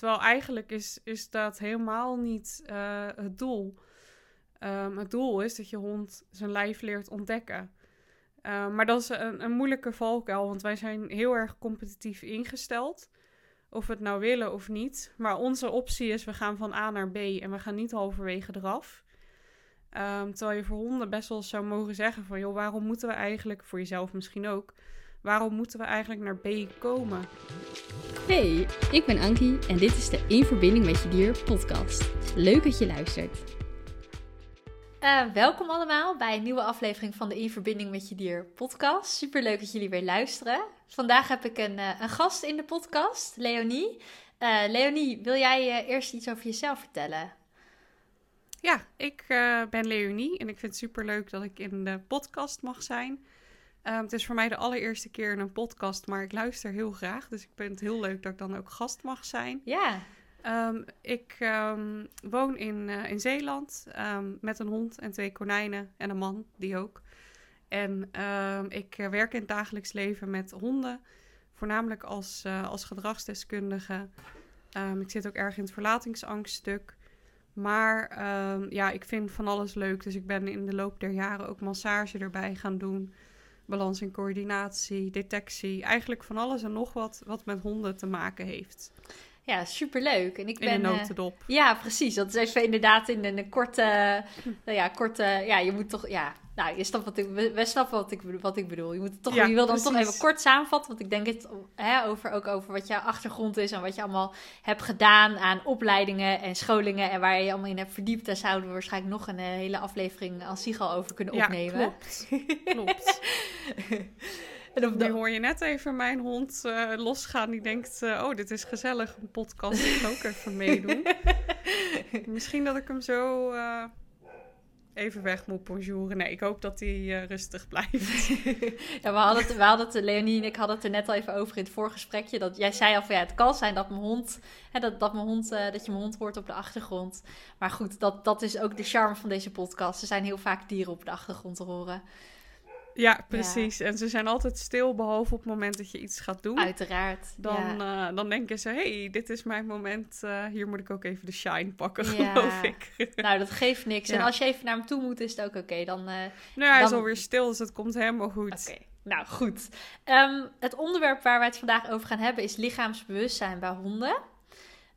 Terwijl eigenlijk is, is dat helemaal niet uh, het doel. Um, het doel is dat je hond zijn lijf leert ontdekken. Um, maar dat is een, een moeilijke valkuil, want wij zijn heel erg competitief ingesteld. Of we het nou willen of niet. Maar onze optie is, we gaan van A naar B en we gaan niet halverwege eraf. Um, terwijl je voor honden best wel zou mogen zeggen van... joh, waarom moeten we eigenlijk, voor jezelf misschien ook... waarom moeten we eigenlijk naar B komen? Hey, ik ben Ankie en dit is de In Verbinding met Je Dier podcast. Leuk dat je luistert. Uh, welkom allemaal bij een nieuwe aflevering van de In Verbinding met Je Dier podcast. Super leuk dat jullie weer luisteren. Vandaag heb ik een, uh, een gast in de podcast, Leonie. Uh, Leonie, wil jij eerst iets over jezelf vertellen? Ja, ik ben Leonie en ik vind het super leuk dat ik in de podcast mag zijn. Um, het is voor mij de allereerste keer in een podcast, maar ik luister heel graag. Dus ik vind het heel leuk dat ik dan ook gast mag zijn. Ja. Um, ik um, woon in, uh, in Zeeland met een hond en twee konijnen en een man, die ook. En ik uh, werk in het dagelijks leven met honden, voornamelijk als, uh, als gedragsdeskundige. ik zit ook erg in het verlatingsangststuk. Maar ja, ik vind van alles leuk. Dus ik ben in de loop der jaren ook massage erbij gaan doen balans en coördinatie, detectie. Eigenlijk van alles en nog wat wat met honden te maken heeft. Ja, superleuk. En ik ben, in een notendop. Uh, ja, precies. Dat is even inderdaad in een, korte... nou ja, korte... Ja, je moet toch... Ja, nou, je snapt wat ik... We, snappen wat ik, wat ik bedoel. Je, moet het toch, ja, je wil dan precies. toch even kort samenvatten. Want ik denk het hè, over, ook over wat jouw achtergrond is... en wat je allemaal hebt gedaan aan opleidingen en scholingen... en waar je, je allemaal in hebt verdiept. Daar zouden we waarschijnlijk nog een uh, hele aflevering als Sigal over kunnen opnemen. Ja, klopt. klopt. En Nu hoor je net even mijn hond uh, losgaan. Die denkt, uh, oh, dit is gezellig, een podcast. Ik ook even meedoen. Misschien dat ik hem zo uh, even weg moet bonjouren. Nee, ik hoop dat hij rustig blijft. ja, we hadden, het, we hadden het, Leonie en ik hadden het er net al even over in het voorgesprekje. Dat jij zei al van, ja, het kan zijn dat mijn hond... Hè, dat, dat, mijn hond dat je mijn hond hoort op de achtergrond. Maar goed, dat, dat is ook de charme van deze podcast. Er zijn heel vaak dieren op de achtergrond te horen. Ja, precies. En ze zijn altijd stil, behalve op het moment dat je iets gaat doen. Uiteraard. Dan, ja. uh, dan denken ze, hey, dit is mijn moment. Uh, hier moet ik ook even de shine pakken, ja. geloof ik. nou, dat geeft niks. En als je even naar hem toe moet, is het ook oké. Dan, uh, nou, hij dan... is alweer stil, dus het komt helemaal goed. Oké. Nou, goed. Um, het onderwerp waar wij het vandaag over gaan hebben is lichaamsbewustzijn bij honden.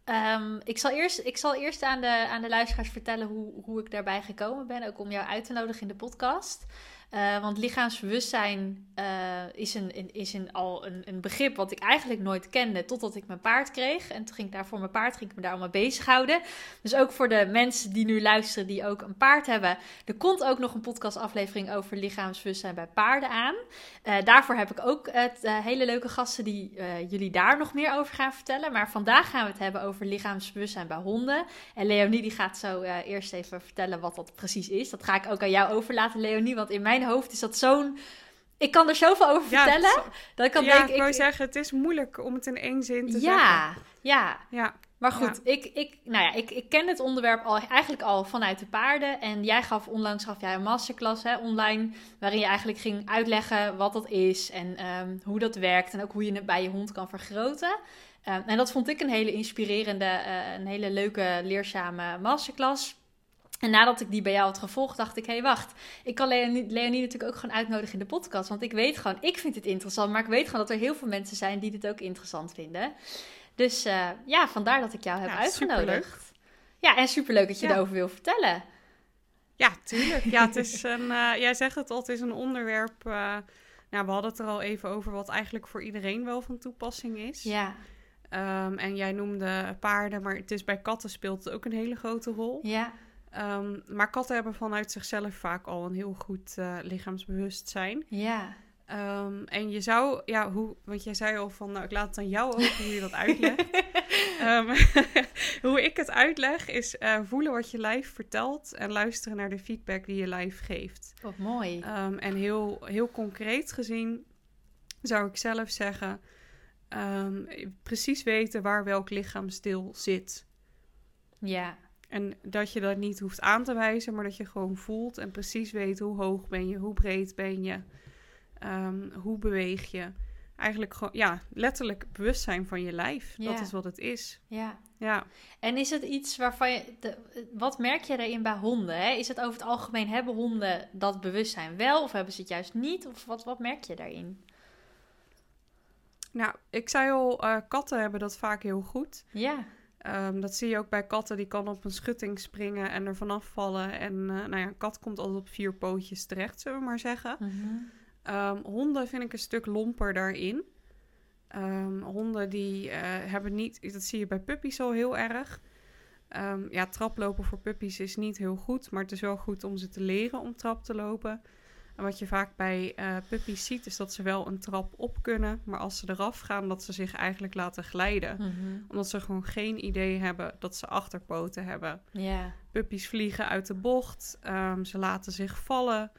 Um, ik, zal eerst, ik zal eerst aan de, aan de luisteraars vertellen hoe, hoe ik daarbij gekomen ben. Ook om jou uit te nodigen in de podcast. Uh, want lichaamsbewustzijn uh, is, een, is een, al een, een, begrip wat ik eigenlijk nooit kende totdat ik mijn paard kreeg. En toen ging ik daar voor mijn paard ging ik me daar allemaal bezighouden. Dus ook voor de mensen die nu luisteren die ook een paard hebben. Er komt ook nog een podcastaflevering over lichaamsbewustzijn bij paarden aan. Uh, daarvoor heb ik ook hele leuke gasten die jullie daar nog meer over gaan vertellen. Maar vandaag gaan we het hebben over lichaamsbewustzijn bij honden. En Leonie die gaat zo eerst even vertellen wat dat precies is. Dat ga ik ook aan jou overlaten Leonie, want in mijn hoofd is dat zo'n... Ik kan er zoveel over vertellen. Dat kan ja, ik, ik zeggen, het is moeilijk om het in één zin te ja, zeggen. Ja, ja. Maar goed, Ik, ik, nou ja, ik, ik ken het onderwerp al, eigenlijk al vanuit de paarden. En jij gaf onlangs gaf jij een masterclass hè, online, waarin je eigenlijk ging uitleggen wat dat is en um, hoe dat werkt. En ook hoe je het bij je hond kan vergroten. Um, en dat vond ik een hele inspirerende, uh, een hele leuke, leerzame masterclass. En nadat ik die bij jou had gevolgd, dacht ik: hé, hey, wacht. Ik kan Leonie, Leonie, natuurlijk ook gewoon uitnodigen in de podcast. Want ik weet gewoon, ik vind het interessant. Maar ik weet gewoon dat er heel veel mensen zijn die dit ook interessant vinden. Dus uh, ja, vandaar dat ik jou heb ja, uitgenodigd. Superleuk. Ja, en superleuk dat je ja. erover wil vertellen. Ja, tuurlijk. Ja, het is een, uh, jij zegt het al, het is een onderwerp. Uh, nou, we hadden het er al even over wat eigenlijk voor iedereen wel van toepassing is. Ja. Um, en jij noemde paarden, maar het is bij katten speelt het ook een hele grote rol. Ja. Um, maar katten hebben vanuit zichzelf vaak al een heel goed uh, lichaamsbewustzijn. Ja. Um, en je zou, ja, hoe, want jij zei al van, nou, ik laat het aan jou over hoe je dat uitlegt. um, hoe ik het uitleg is uh, voelen wat je lijf vertelt en luisteren naar de feedback die je lijf geeft. Wat mooi. en heel, heel concreet gezien zou ik zelf zeggen, precies weten waar welk lichaamsdeel zit. Ja. En dat je dat niet hoeft aan te wijzen, maar dat je gewoon voelt en precies weet hoe hoog ben je, hoe breed ben je, um, hoe beweeg je. Eigenlijk gewoon, ja, letterlijk bewustzijn van je lijf. Ja. Dat is wat het is. Ja. Ja. En is het iets waarvan je. De, wat merk je daarin bij honden? Hè? Is het over het algemeen hebben honden dat bewustzijn wel of hebben ze het juist niet? Of wat, wat merk je daarin? Nou, ik zei al, eh, katten hebben dat vaak heel goed. Ja. Ehm, dat zie je ook bij katten, die kan op een schutting springen en er vanaf vallen. En uh, nou ja, een kat komt altijd op vier pootjes terecht, zullen we maar zeggen. Mhm. Ehm, honden vind ik een stuk lomper daarin. Ehm, honden die eh, hebben niet, dat zie je bij puppies al heel erg. Ja, traplopen voor puppies is niet heel goed, maar het is wel goed om ze te leren om trap te lopen. En wat je vaak bij eh puppies ziet, is dat ze wel een trap op kunnen, maar als ze eraf gaan, dat ze zich eigenlijk laten glijden. Mhm. Omdat ze gewoon geen idee hebben dat ze achterpoten hebben. Ja. Puppies vliegen uit de bocht, ehm, ze laten zich vallen.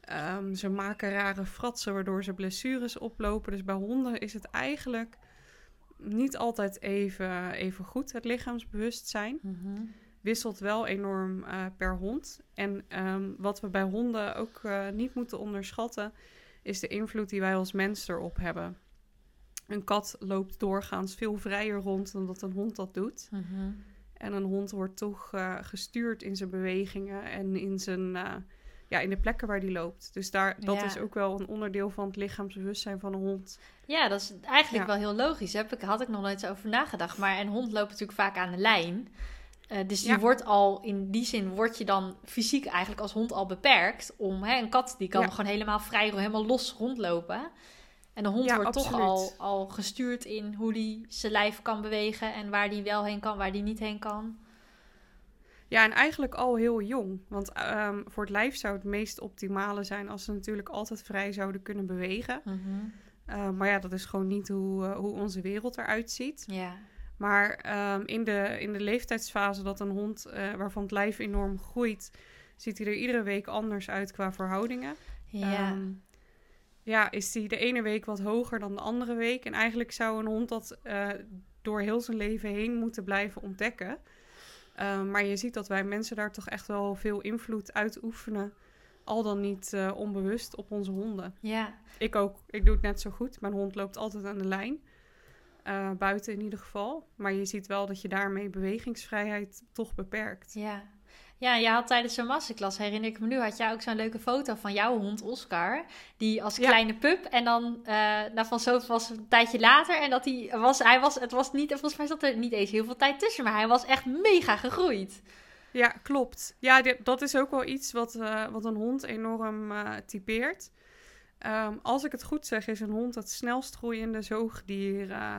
Ehm, ze maken rare fratsen waardoor ze blessures oplopen. Dus bij honden is het eigenlijk niet altijd even, even goed, het lichaamsbewustzijn. Mhm. Wisselt wel enorm eh, per hond. En ehm, wat we bij honden ook eh, niet moeten onderschatten, is de invloed die wij als mens erop hebben. Een kat loopt doorgaans veel vrijer rond dan dat een hond dat doet. Mhm. En een hond wordt toch eh, gestuurd in zijn bewegingen en in, zijn, ja, in de plekken waar die loopt. Dus daar, dat Ja. is ook wel een onderdeel van het lichaamsbewustzijn van een hond. Ja, dat is eigenlijk Ja. wel heel logisch. Daar heb ik, had ik nog nooit over nagedacht. Maar een hond loopt natuurlijk vaak aan de lijn. Eh, dus Ja. wordt al, in die zin word je dan fysiek eigenlijk als hond al beperkt. Om, hè, een kat die kan Ja. gewoon helemaal vrij, helemaal los rondlopen. En een hond Ja, wordt toch al, al gestuurd in hoe die zijn lijf kan bewegen. En waar die wel heen kan, waar die niet heen kan. Ja, en eigenlijk al heel jong. Want ehm, voor het lijf zou het meest optimale zijn als ze natuurlijk altijd vrij zouden kunnen bewegen. Mhm. Eh, maar ja, dat is gewoon niet hoe, eh, hoe onze wereld eruit ziet. Ja. Maar ehm, in, de, in de leeftijdsfase dat een hond eh, waarvan het lijf enorm groeit, ziet hij er iedere week anders uit qua verhoudingen. Ja. Ehm, ja, is die de ene week wat hoger dan de andere week. En eigenlijk zou een hond dat eh, door heel zijn leven heen moeten blijven ontdekken. Ehm, maar je ziet dat wij mensen daar toch echt wel veel invloed uitoefenen. Al dan niet eh, onbewust op onze honden. ja. Ik ook. Ik doe het net zo goed. Mijn hond loopt altijd aan de lijn. Eh, buiten in ieder geval. Maar je ziet wel dat je daarmee bewegingsvrijheid toch beperkt. Ja. Ja, je had tijdens zo'n masterclass, herinner ik me nu, had jij ook zo'n leuke foto van jouw hond Oscar. Die als Ja. kleine pup en dan, eh nou van zo was een tijdje later. En dat hij was, hij was, het was niet, volgens mij zat er niet eens heel veel tijd tussen, maar hij was echt mega gegroeid. Ja, klopt. Ja, dit- dat is ook wel iets wat, eh, wat een hond enorm eh, typeert. Ehm, als ik het goed zeg, is een hond het snelst groeiende zoogdier eh,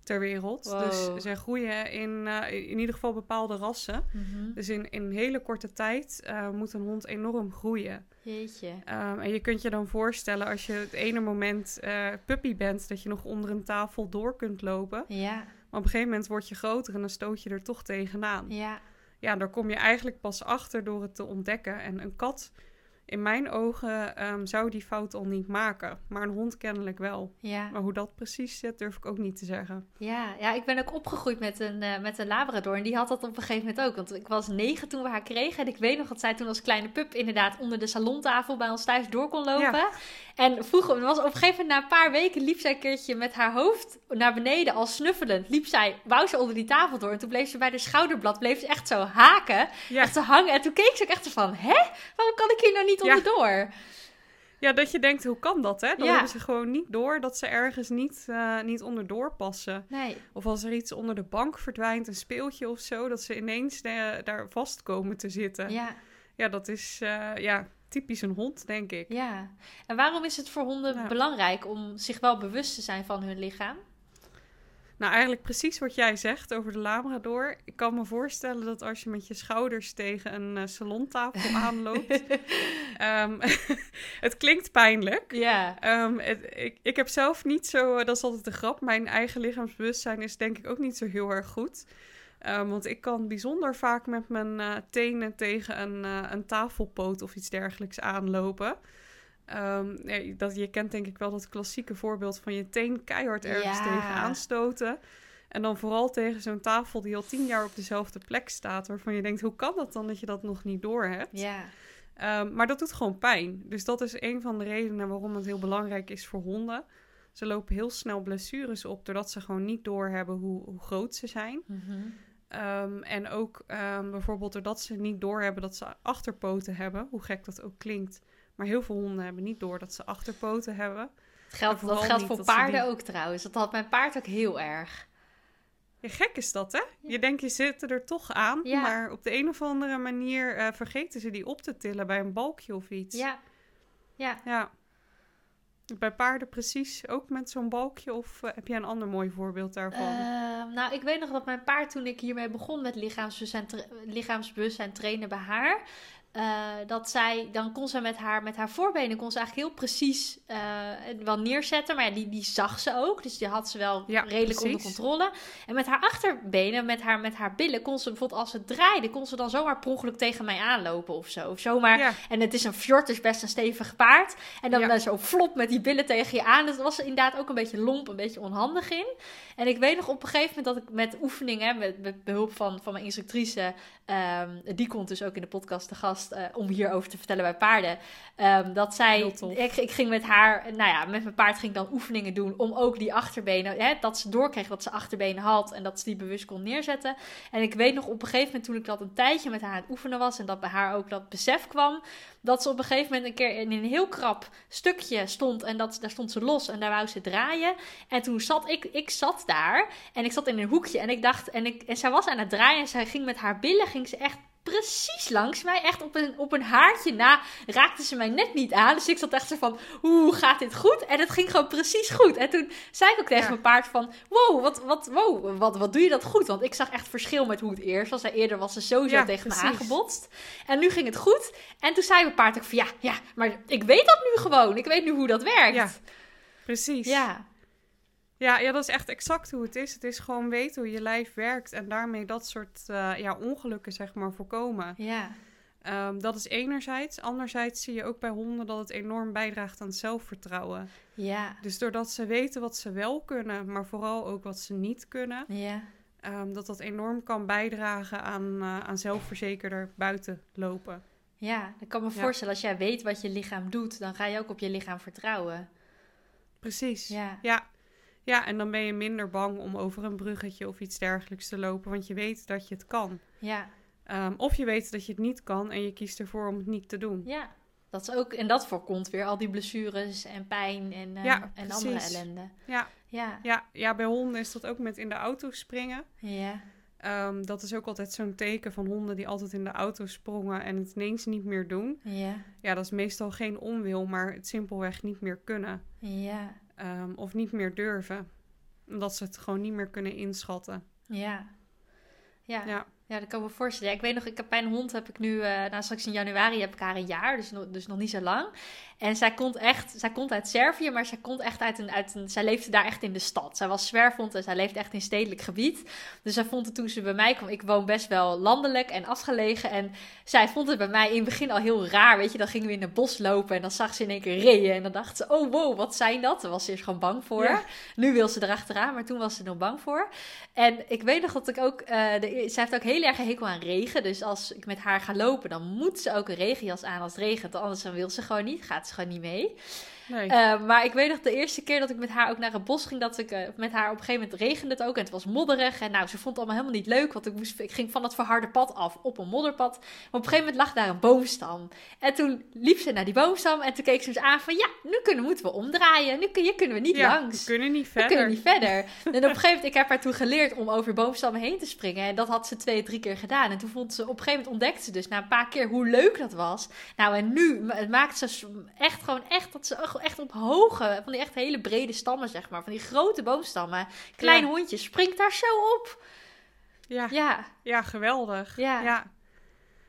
ter wereld. Wow. Dus zij groeien in, eh, in ieder geval bepaalde rassen. Dus in, in een hele korte tijd eh, moet een hond enorm groeien. Jeetje. Ehm, en je kunt je dan voorstellen als je het ene moment puppy bent, dat je nog onder een tafel door kunt lopen. Ja, Maar op een gegeven moment word je groter en dan stoot je er toch tegenaan. ja, Ja, daar kom je eigenlijk pas achter door het te ontdekken. En een kat, in mijn ogen, ehm, zou die fout al niet maken. Maar een hond kennelijk wel. ja. Maar hoe dat precies zit, durf ik ook niet te zeggen. Ja, ja, ik ben ook opgegroeid met een, eh, met een Labrador. En die had dat op een gegeven moment ook. Want ik was negen toen we haar kregen. En ik weet nog dat zij toen als kleine pup inderdaad onder de salontafel bij ons thuis door kon lopen. En vroeger, was op een gegeven moment na een paar weken, liep zij een keertje met haar hoofd naar beneden al snuffelend. Liep zij, wou ze onder die tafel door. En toen bleef ze bij de schouderblad, bleef ze echt zo haken. Ja, Echt zo hangen. En toen keek ze ook echt van, hè? Waarom kan ik hier nou niet Ja. onderdoor? ja dat je denkt, hoe kan dat, hè? Dan Ja. hebben ze gewoon niet door dat ze ergens niet, eh, niet onderdoor passen. Nee. Of als er iets onder de bank verdwijnt, een speeltje of zo, dat ze ineens eh, daar vast komen te zitten. Ja, Ja, dat is eh, ja, typisch een hond, denk ik. ja. En waarom is het voor honden belangrijk om zich wel bewust te zijn van hun lichaam? Nou, eigenlijk precies wat jij zegt over de Labrador. Ik kan me voorstellen dat als je met je schouders tegen een eh, salontafel aanloopt. Ehm, het klinkt pijnlijk. Ja. Ehm, het- ik, ik heb zelf niet zo, dat is altijd de grap, mijn eigen lichaamsbewustzijn is denk ik ook niet zo heel erg goed. Ehm, want ik kan bijzonder vaak met mijn eh, tenen tegen een, eh, een tafelpoot of iets dergelijks aanlopen. Ehm, dat, je kent denk ik wel dat klassieke voorbeeld van je teen keihard ergens Ja. tegen aanstoten. En dan vooral tegen zo'n tafel die al tien jaar op dezelfde plek staat. Waarvan je denkt, hoe kan dat dan dat je dat nog niet door hebt? Ja. Ehm, maar dat doet gewoon pijn. Dus dat is een van de redenen waarom het heel belangrijk is voor honden. Ze lopen heel snel blessures op doordat ze gewoon niet doorhebben hoe, hoe groot ze zijn. Mhm. Ehm, en ook bijvoorbeeld doordat ze niet doorhebben dat ze achterpoten hebben, hoe gek dat ook klinkt. Maar heel veel honden hebben niet door dat ze achterpoten hebben. Het geldt, En dat geldt voor dat paarden die- ook trouwens. Dat had mijn paard ook heel erg. Ja, gek is dat, hè? Je denkt, je zit er toch aan, Ja. maar op de een of andere manier eh, vergeten ze die op te tillen bij een balkje of iets. Ja. Ja. Ja. Bij paarden precies ook met zo'n balkje of eh, heb jij een ander mooi voorbeeld daarvan? Ehm, nou, ik weet nog dat mijn paard toen ik hiermee begon met lichaamsbewustzijn, tra- lichaamsbewustzijn trainen bij haar. Eh, dat zij, dan kon ze met haar, met haar voorbenen, kon ze eigenlijk heel precies het wel neerzetten. Maar ja, die, die zag ze ook, dus die had ze wel Ja, redelijk onder controle. En met haar achterbenen, met haar, met haar billen, kon ze bijvoorbeeld als ze draaide, kon ze dan zomaar per ongeluk tegen mij aanlopen of zo. Of zomaar ja, en het is een fjord, dus best een stevig paard. En dan zo flop met die billen tegen je aan. Dat was er inderdaad ook een beetje lomp, een beetje onhandig in. En ik weet nog op een gegeven moment dat ik met oefeningen, met, met behulp van, van mijn instructrice, ehm, die komt dus ook in de podcast te gast eh, om hierover te vertellen bij paarden. ehm, dat zij, ik, ik ging met haar, nou ja, met mijn paard ging ik dan oefeningen doen om ook die achterbenen, hè, dat ze doorkreeg dat ze achterbenen had en dat ze die bewust kon neerzetten. En ik weet nog op een gegeven moment toen ik dat een tijdje met haar aan het oefenen was en dat bij haar ook dat besef kwam, dat ze op een gegeven moment een keer in een heel krap stukje stond en dat, daar stond ze los en daar wou ze draaien. En toen zat ik, ik zat daar en ik zat in een hoekje en ik dacht, en, ik, en zij was aan het draaien en zij ging met haar billen, ging ze echt precies langs mij, echt op een, op een haartje na, raakte ze mij net niet aan. Dus ik zat echt zo van, hoe gaat dit goed? En het ging gewoon precies goed. En toen zei ik ook tegen Ja. mijn paard van, wow, wat, wat, wow, wat, wat doe je dat goed? Want ik zag echt verschil met hoe het eerst was. Eerder was ze sowieso Ja, tegen me precies. aangebotst. En nu ging het goed. En toen zei mijn paard ook van, ja, ja, maar ik weet dat nu gewoon. Ik weet nu hoe dat werkt. Ja, precies. ja, Ja, ja, dat is echt exact hoe het is. Het is gewoon weten hoe je lijf werkt en daarmee dat soort eh, ja, ongelukken zeg maar voorkomen. ja, Ehm, dat is enerzijds. Anderzijds zie je ook bij honden dat het enorm bijdraagt aan zelfvertrouwen. ja, Dus doordat ze weten wat ze wel kunnen, maar vooral ook wat ze niet kunnen, ja, ehm, dat dat enorm kan bijdragen aan, eh, aan zelfverzekerder buiten lopen. ja. Ik kan me Ja. voorstellen, als jij weet wat je lichaam doet, dan ga je ook op je lichaam vertrouwen. Precies. Ja, Ja. Ja, en dan ben je minder bang om over een bruggetje of iets dergelijks te lopen, want je weet dat je het kan. ja, Ehm, of je weet dat je het niet kan en je kiest ervoor om het niet te doen. ja. Dat is ook, en dat voorkomt weer al die blessures en pijn en, eh, Ja, en andere ellende. Ja, Ja, ja, ja, bij honden is dat ook met in de auto springen. ja, Ehm, dat is ook altijd zo'n teken van honden die altijd in de auto sprongen en het ineens niet meer doen. ja, Ja, dat is meestal geen onwil, maar het simpelweg niet meer kunnen. ja, Ehm, of niet meer durven. Omdat ze het gewoon niet meer kunnen inschatten. ja. Ja, Ja, Ja, dat kan ik me voorstellen. Ja, ik weet nog, ik heb bij een hond heb ik nu, eh nou straks in januari heb ik haar een jaar, dus, nog- dus nog niet zo lang. En zij komt echt, zij komt uit Servië, maar zij komt echt uit een, uit een, zij leefde daar echt in de stad. Zij was zwerfhond en zij leefde echt in stedelijk gebied. Dus zij vond het toen ze bij mij kwam, ik woon best wel landelijk en afgelegen. En zij vond het bij mij in het begin al heel raar, weet je. Dan gingen we in het bos lopen en dan zag ze in één keer reeën. En dan dacht ze, oh wow, wat zijn dat? Daar was ze eerst gewoon bang voor. Ja. Nu wil ze erachteraan, maar toen was ze er nog bang voor. En ik weet nog dat ik ook, eh de, zij heeft ook heel erg hekel aan regen. Dus als ik met haar ga lopen, dan moet ze ook een regenjas aan als het regent. Anders dan wil ze gewoon niet, gaat ze gewoon niet mee. Nee. Eh, maar ik weet nog de eerste keer dat ik met haar ook naar het bos ging, dat ik eh, met haar op een gegeven moment regende het ook en het was modderig. En nou, ze vond het allemaal helemaal niet leuk, want ik, moest, ik ging van het verharde pad af op een modderpad. Maar op een gegeven moment lag daar een boomstam. En toen liep ze naar die boomstam en toen keek ze ons aan van ja, nu kunnen, moeten we omdraaien. Nu kun, hier kunnen we niet ja, langs. we kunnen niet We verder. kunnen niet verder. En op een gegeven moment, ik heb haar toen geleerd om over boomstammen heen te springen. En dat had ze twee, drie keer gedaan. En toen vond ze, op een gegeven moment ontdekte ze dus na een paar keer hoe leuk dat was. Nou, en nu het maakt ze echt gewoon echt, dat ze echt op hoge, van die echt hele brede stammen, zeg maar. Van die grote boomstammen. Klein Ja. hondje springt daar zo op. Ja, ja. Ja, geweldig. Ja. ja.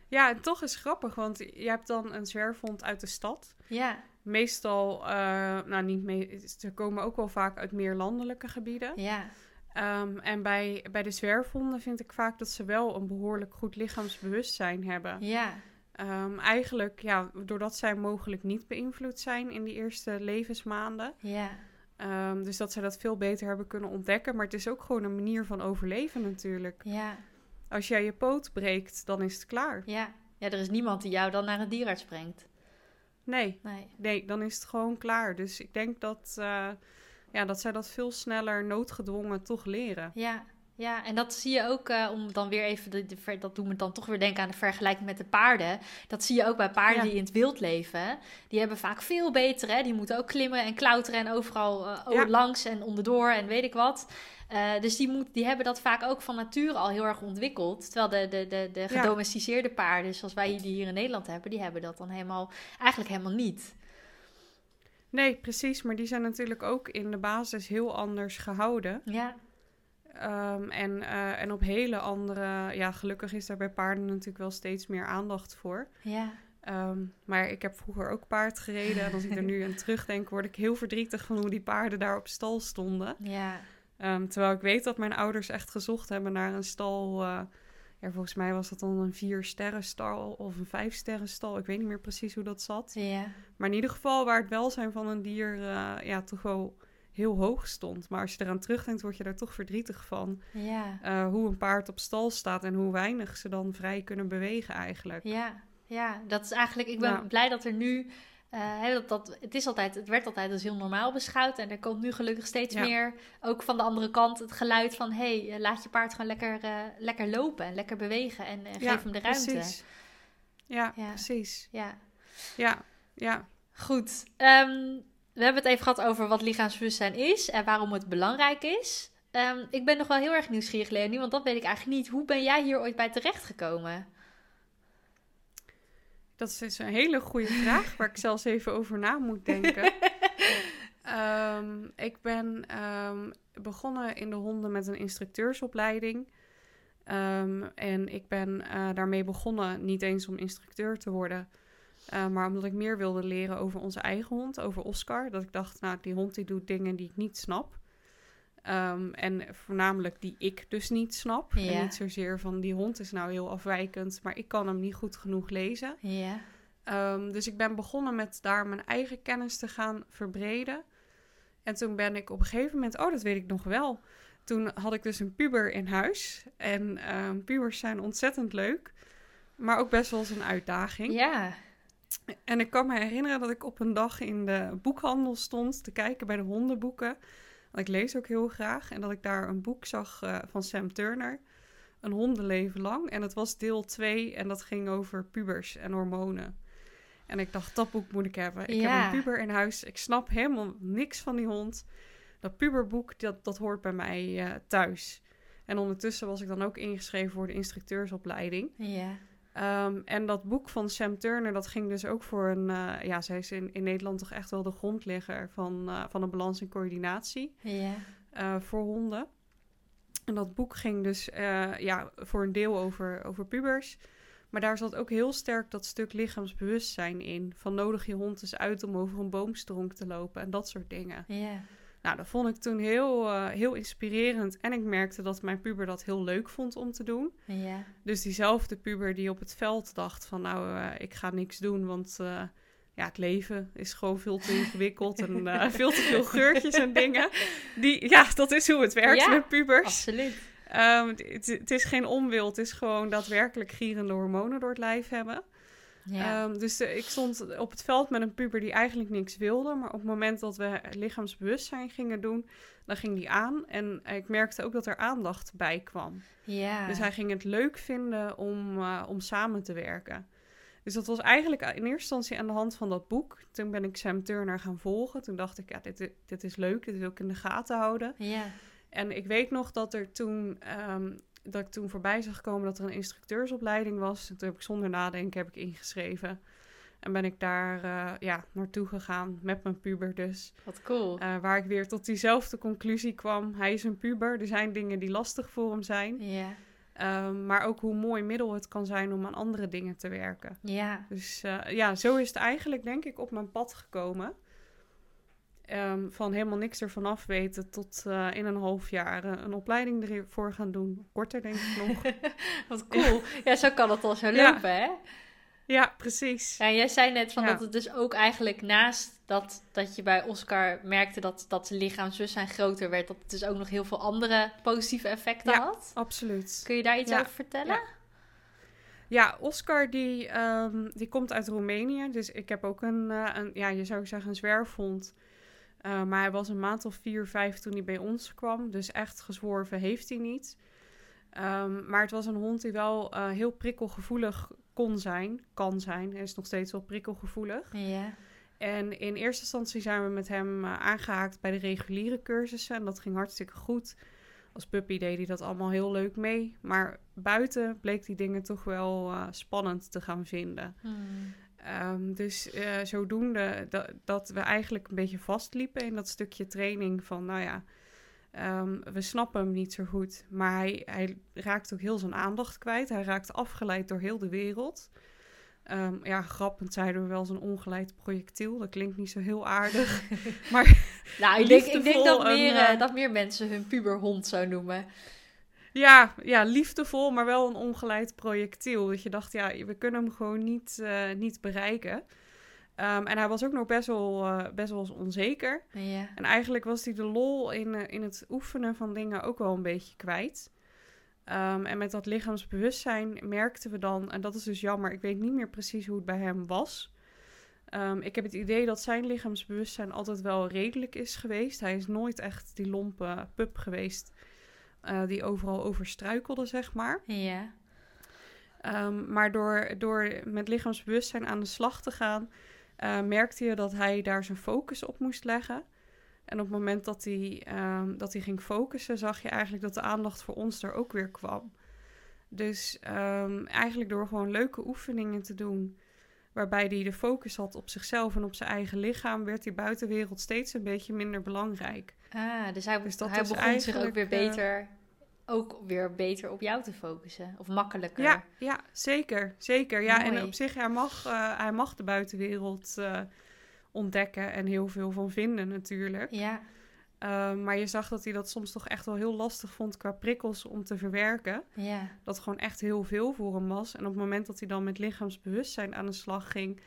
Ja, en toch is grappig, want je hebt dan een zwerfhond uit de stad. ja, Meestal, eh, nou niet mee, ze komen ook wel vaak uit meer landelijke gebieden. ja, Ehm, en bij, bij de zwerfhonden vind ik vaak dat ze wel een behoorlijk goed lichaamsbewustzijn hebben. ja, Ehm, eigenlijk, ja, doordat zij mogelijk niet beïnvloed zijn in die eerste levensmaanden. ja, Ehm, dus dat zij dat veel beter hebben kunnen ontdekken. Maar het is ook gewoon een manier van overleven natuurlijk. ja, Als jij je poot breekt, dan is het klaar. ja. Ja, er is niemand die jou dan naar een dierenarts brengt. Nee, Nee. nee, dan is het gewoon klaar. Dus ik denk dat, eh, ja, dat zij dat veel sneller noodgedwongen toch leren. Ja, ja, en dat zie je ook, uh, om dan weer even, de, de, dat doen we dan toch weer denken aan de vergelijking met de paarden. Dat zie je ook bij paarden die in het wild leven. Die hebben vaak veel beter, hè? die moeten ook klimmen en klauteren en overal uh, langs en onderdoor en weet ik wat. Uh, dus die, moet, die hebben dat vaak ook van nature al heel erg ontwikkeld. Terwijl de, de, de, de gedomesticeerde paarden, zoals wij die hier in Nederland hebben, die hebben dat dan helemaal, eigenlijk helemaal niet. Nee, precies. Maar die zijn natuurlijk ook in de basis heel anders gehouden. Ja. Um, en, uh, en op hele andere... Ja, gelukkig is daar bij paarden natuurlijk wel steeds meer aandacht voor. Ja. Um, maar ik heb vroeger ook paard gereden. En als ik er nu aan terugdenk, word ik heel verdrietig van hoe die paarden daar op stal stonden. Ja. Um, terwijl ik weet dat mijn ouders echt gezocht hebben naar een stal... Uh, ja, volgens mij was dat dan een vier sterren stal of een vijf sterren stal. Ik weet niet meer precies hoe dat zat. Ja. Maar in ieder geval waar het welzijn van een dier uh, ja, toch wel heel hoog stond. Maar als je eraan terugdenkt, word je daar toch verdrietig van. Ja. Uh, hoe een paard op stal staat en hoe weinig ze dan vrij kunnen bewegen eigenlijk. Ja, ja dat is eigenlijk... Ik ben ja. blij dat er nu... Uh, dat, dat, het, is altijd, het werd altijd als heel normaal beschouwd. En er komt nu gelukkig steeds ja. meer, ook van de andere kant, het geluid van... hé, hey, laat je paard gewoon lekker, uh, lekker lopen en lekker bewegen en geef ja, hem de ruimte. Precies. Ja, precies. Ja, ja. ja. Goed. Um, we hebben het even gehad over wat lichaamsbewustzijn is en waarom het belangrijk is. Um, ik ben nog wel heel erg nieuwsgierig, Leonie, want dat weet ik eigenlijk niet. Hoe ben jij hier ooit bij terechtgekomen? Dat is dus een hele goede vraag, waar ik zelfs even over na moet denken. um, ik ben um, begonnen in de honden met een instructeursopleiding. en ik ben uh, daarmee begonnen niet eens om instructeur te worden, uh, maar omdat ik meer wilde leren over onze eigen hond, over Oscar. Dat ik dacht, nou, die hond die doet dingen die ik niet snap. Um, en voornamelijk die ik dus niet snap. Ja. En niet zozeer van die hond is nou heel afwijkend, maar ik kan hem niet goed genoeg lezen. Ja. Um, dus ik ben begonnen met daar mijn eigen kennis te gaan verbreden. En toen ben ik op een gegeven moment, oh, dat weet ik nog wel. Toen had ik dus een puber in huis. En um, pubers zijn ontzettend leuk, maar ook best wel eens een uitdaging. Ja. En ik kan me herinneren dat ik op een dag in de boekhandel stond te kijken bij de hondenboeken. Want ik lees ook heel graag. En dat ik daar een boek zag uh, van Sam Turner. Een hondenleven lang. En het was deel 2 en dat ging over pubers en hormonen. En ik dacht, dat boek moet ik hebben. Ik ja. heb een puber in huis. Ik snap helemaal niks van die hond. Dat puberboek, dat, dat hoort bij mij uh, thuis. En ondertussen was ik dan ook ingeschreven voor de instructeursopleiding. Ja. Um, en dat boek van Sam Turner, dat ging dus ook voor een... Uh, ja, zij is in, in Nederland toch echt wel de grondlegger van, uh, van een balans en coördinatie ja. uh, voor honden. En dat boek ging dus ja, voor een deel over, over pubers. Maar daar zat ook heel sterk dat stuk lichaamsbewustzijn in. Van nodig je hond eens uit om over een boomstronk te lopen en dat soort dingen. Ja. Nou, dat vond ik toen heel, uh, heel inspirerend. En ik merkte dat mijn puber dat heel leuk vond om te doen. Ja. Dus diezelfde puber die op het veld dacht van... nou, uh, ik ga niks doen, want uh, ja, het leven is gewoon veel te ingewikkeld... en veel te veel geurtjes en dingen. Die, ja, dat is hoe het werkt ja, met pubers. absoluut. Um, het, het is geen onwil, het is gewoon daadwerkelijk gierende hormonen door het lijf hebben... Ja. Um, dus uh, ik stond op het veld met een puber die eigenlijk niks wilde. Maar op het moment dat we lichaamsbewustzijn gingen doen, dan ging die aan. En ik merkte ook dat er aandacht bij kwam. Ja. Dus hij ging het leuk vinden om, uh, om samen te werken. Dus dat was eigenlijk in eerste instantie aan de hand van dat boek. Toen ben ik Sam Turner gaan volgen. Toen dacht ik, ja, dit, dit is leuk, dit wil ik in de gaten houden. Ja. En ik weet nog dat er toen... Um, dat ik toen voorbij zag komen dat er een instructeursopleiding was. En toen heb ik zonder nadenken heb ik ingeschreven. En ben ik daar uh, ja, naartoe gegaan met mijn puber dus. Wat cool. Uh, waar ik weer tot diezelfde conclusie kwam. Hij is een puber. Er zijn dingen die lastig voor hem zijn. Ja. Um, maar ook hoe mooi middel het kan zijn om aan andere dingen te werken. Ja. Dus uh, ja, zo is het eigenlijk denk ik op mijn pad gekomen. Um, van helemaal niks ervan af weten tot uh, in een half jaar uh, een opleiding ervoor gaan doen. Korter denk ik nog. Wat cool. Ja, zo kan het al zo Ja. lopen, hè? ja, precies. Ja, jij zei net van Ja. dat het dus ook eigenlijk naast dat, dat je bij Oscar merkte dat, dat zijn lichaamsbewustzijn groter werd, dat het dus ook nog heel veel andere positieve effecten Ja. had. Absoluut. Kun je daar iets over vertellen? Ja. Ja, Oscar die, um, die komt uit Roemenië. Dus ik heb ook een, uh, een ja, je zou zeggen een zwerfhond. Uh, maar hij was een maand of vier, vijf toen hij bij ons kwam. Dus echt gezworven heeft hij niet. Um, maar het was een hond die wel uh, heel prikkelgevoelig kon zijn. Kan zijn. Hij is nog steeds wel prikkelgevoelig. Ja. En in eerste instantie zijn we met hem uh, aangehaakt bij de reguliere cursussen. En dat ging hartstikke goed. Als puppy deed hij dat allemaal heel leuk mee. Maar buiten bleek die dingen toch wel uh, spannend te gaan vinden. Hmm. Um, dus uh, zodoende dat, dat, we eigenlijk een beetje vastliepen in dat stukje training van, nou ja, um, we snappen hem niet zo goed. Maar hij, hij raakt ook heel zijn aandacht kwijt. Hij raakt afgeleid door heel de wereld. Um, ja, grappend zeiden we wel zo'n ongeleid projectiel. Dat klinkt niet zo heel aardig. maar nou, ik denk, ik denk dat, meer, uh, dat meer mensen hun puberhond zo noemen. Ja, ja, liefdevol, maar wel een ongeleid projectiel. Dat je dacht, ja, we kunnen hem gewoon niet, uh, niet bereiken. Um, en hij was ook nog best wel, uh, best wel onzeker. Ja. En eigenlijk was hij de lol in, uh, in het oefenen van dingen ook wel een beetje kwijt. Um, en met dat lichaamsbewustzijn merkten we dan, en dat is dus jammer, ik weet niet meer precies hoe het bij hem was. Um, ik heb het idee dat zijn lichaamsbewustzijn altijd wel redelijk is geweest. Hij is nooit echt die lompe pup geweest uh, die overal over struikelde, zeg maar. Ja. Um, maar door, door met lichaamsbewustzijn aan de slag te gaan, uh, merkte je dat hij daar zijn focus op moest leggen. En op het moment dat hij, um, dat hij ging focussen, zag je eigenlijk dat de aandacht voor ons er ook weer kwam. Dus um, eigenlijk door gewoon leuke oefeningen te doen, waarbij hij de focus had op zichzelf en op zijn eigen lichaam, werd die buitenwereld steeds een beetje minder belangrijk. Ah, dus hij, dus dat hij begon zich ook weer beter, uh, ook weer beter op jou te focussen. Of makkelijker. Ja, ja zeker. Zeker. Ja, Mooi. en op zich, hij mag, uh, hij mag de buitenwereld uh, ontdekken en heel veel van vinden natuurlijk. Ja. Uh, maar je zag dat hij dat soms toch echt wel heel lastig vond qua prikkels om te verwerken. Ja. Dat gewoon echt heel veel voor hem was. En op het moment dat hij dan met lichaamsbewustzijn aan de slag ging,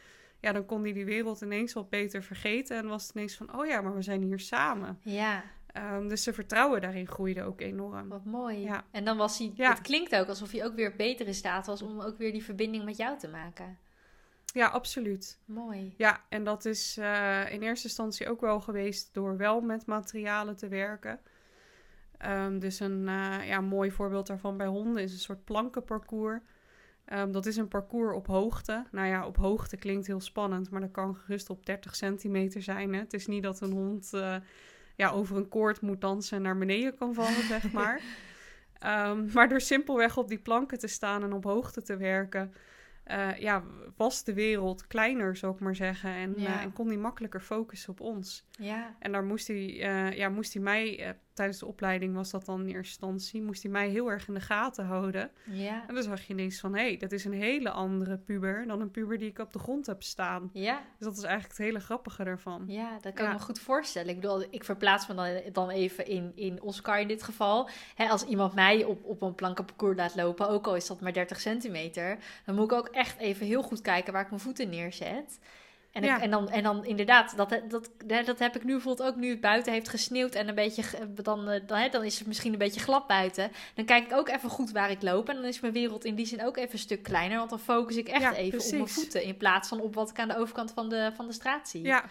ja, dan kon hij die wereld ineens wat beter vergeten. En was het ineens van, oh ja, maar we zijn hier samen. Ja. Um, dus zijn vertrouwen daarin groeide ook enorm. Wat mooi. Ja. En dan was hij, ja. het klinkt ook alsof hij ook weer beter in staat was om ook weer die verbinding met jou te maken. Ja, absoluut. Mooi. Ja, en dat is uh, in eerste instantie ook wel geweest door wel met materialen te werken. Um, dus een uh, ja, mooi voorbeeld daarvan bij honden is een soort plankenparcours. Um, dat is een parcours op hoogte. Nou ja, op hoogte klinkt heel spannend, maar dat kan gerust op 30 centimeter zijn. Hè? Het is niet dat een hond uh, ja, over een koord moet dansen en naar beneden kan vallen, zeg maar. um, maar door simpelweg op die planken te staan en op hoogte te werken, uh, ja, was de wereld kleiner, zou ik maar zeggen. En, ja. uh, en kon hij makkelijker focussen op ons. Ja. En daar moest hij, uh, ja, moest hij mij, tijdens de opleiding was dat dan in eerste instantie, moest hij mij heel erg in de gaten houden. Ja. En dan zag je ineens van, hé, hey, dat is een hele andere puber dan een puber die ik op de grond heb staan. Ja. Dus dat is eigenlijk het hele grappige ervan. Ja, dat kan ja. ik me goed voorstellen. Ik bedoel, ik verplaats me dan, dan even in, in Oscar in dit geval. Als iemand mij op, op een plankenparcours laat lopen, ook al is dat maar 30 centimeter, dan moet ik ook echt even heel goed kijken waar ik mijn voeten neerzet. En, ik, en, dan, en dan inderdaad, dat, dat, dat, heb ik nu bijvoorbeeld ook nu het buiten heeft gesneeuwd en een beetje, ge- dan, eh, dan, hè, dan is het misschien een beetje glad buiten. Dan kijk ik ook even goed waar ik loop en dan is mijn wereld in die zin ook even een stuk kleiner, want dan focus ik echt Ja, even op mijn voeten in plaats van op wat ik aan de overkant van de, van de straat zie. Ja,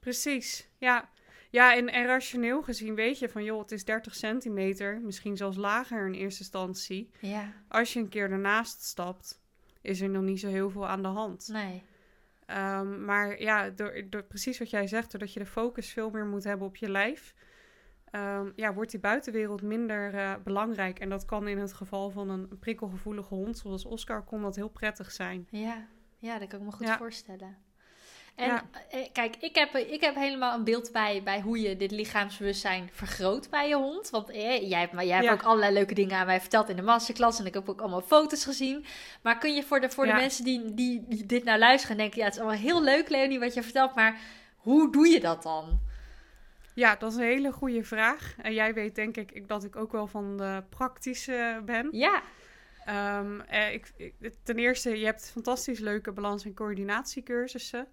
precies. Ja, ja en, en rationeel gezien weet je van, joh, het is 30 centimeter, misschien zelfs lager in eerste instantie. ja. Als je een keer ernaast stapt, is er nog niet zo heel veel aan de hand. nee. Um, maar ja, door, door precies wat jij zegt, doordat je de focus veel meer moet hebben op je lijf, um, ja, wordt die buitenwereld minder uh, belangrijk. En dat kan in het geval van een prikkelgevoelige hond zoals Oscar, kon dat heel prettig zijn. Ja, ja dat kan ik me goed Ja. voorstellen. En Ja. eh, kijk, ik heb, ik heb helemaal een beeld bij, bij hoe je dit lichaamsbewustzijn vergroot bij je hond. Want eh, jij hebt, maar jij hebt ook allerlei leuke dingen aan mij verteld in de masterclass. En ik heb ook allemaal foto's gezien. Maar kun je voor de, voor Ja. de mensen die, die, die dit nou luisteren en denken... Ja, het is allemaal heel leuk, Leonie, wat je vertelt. Maar hoe doe je dat dan? Ja, dat is een hele goede vraag. En jij weet denk ik dat ik ook wel van de praktische ben. Ja, Um, eh, ik, ik- ten eerste, je hebt fantastisch leuke balans- en coördinatiecursussen.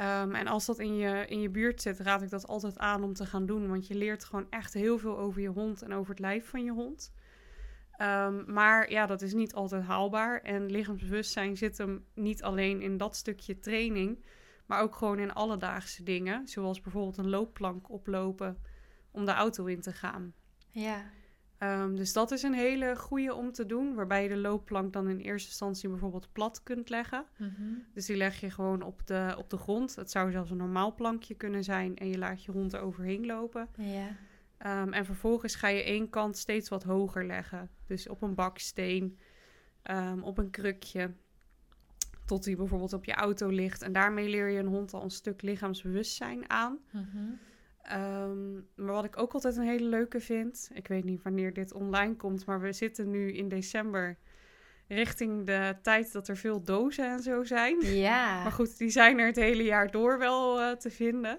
Um, en als dat in je, in je buurt zit, raad ik dat altijd aan om te gaan doen. Want je leert gewoon echt heel veel over je hond en over het lijf van je hond. Um, maar ja, dat is niet altijd haalbaar. En lichaamsbewustzijn zit hem niet alleen in dat stukje training. Maar ook gewoon in alledaagse dingen. Zoals bijvoorbeeld een loopplank oplopen om de auto in te gaan. Ja. Ehm, dus dat is een hele goede om te doen. Waarbij je de loopplank dan in eerste instantie bijvoorbeeld plat kunt leggen. Mhm. Dus die leg je gewoon op de, op de grond. Het zou zelfs een normaal plankje kunnen zijn. En je laat je hond er overheen lopen. Ja. Ehm, en vervolgens ga je één kant steeds wat hoger leggen. Dus op een baksteen, ehm, op een krukje. Tot die bijvoorbeeld op je auto ligt. En daarmee leer je een hond al een stuk lichaamsbewustzijn aan. Mhm. Ehm, maar wat ik ook altijd een hele leuke vind. Ik weet niet wanneer dit online komt. Maar we zitten nu in december. Richting de tijd dat er veel dozen en zo zijn. Ja. Maar goed, die zijn er het hele jaar door wel eh, te vinden.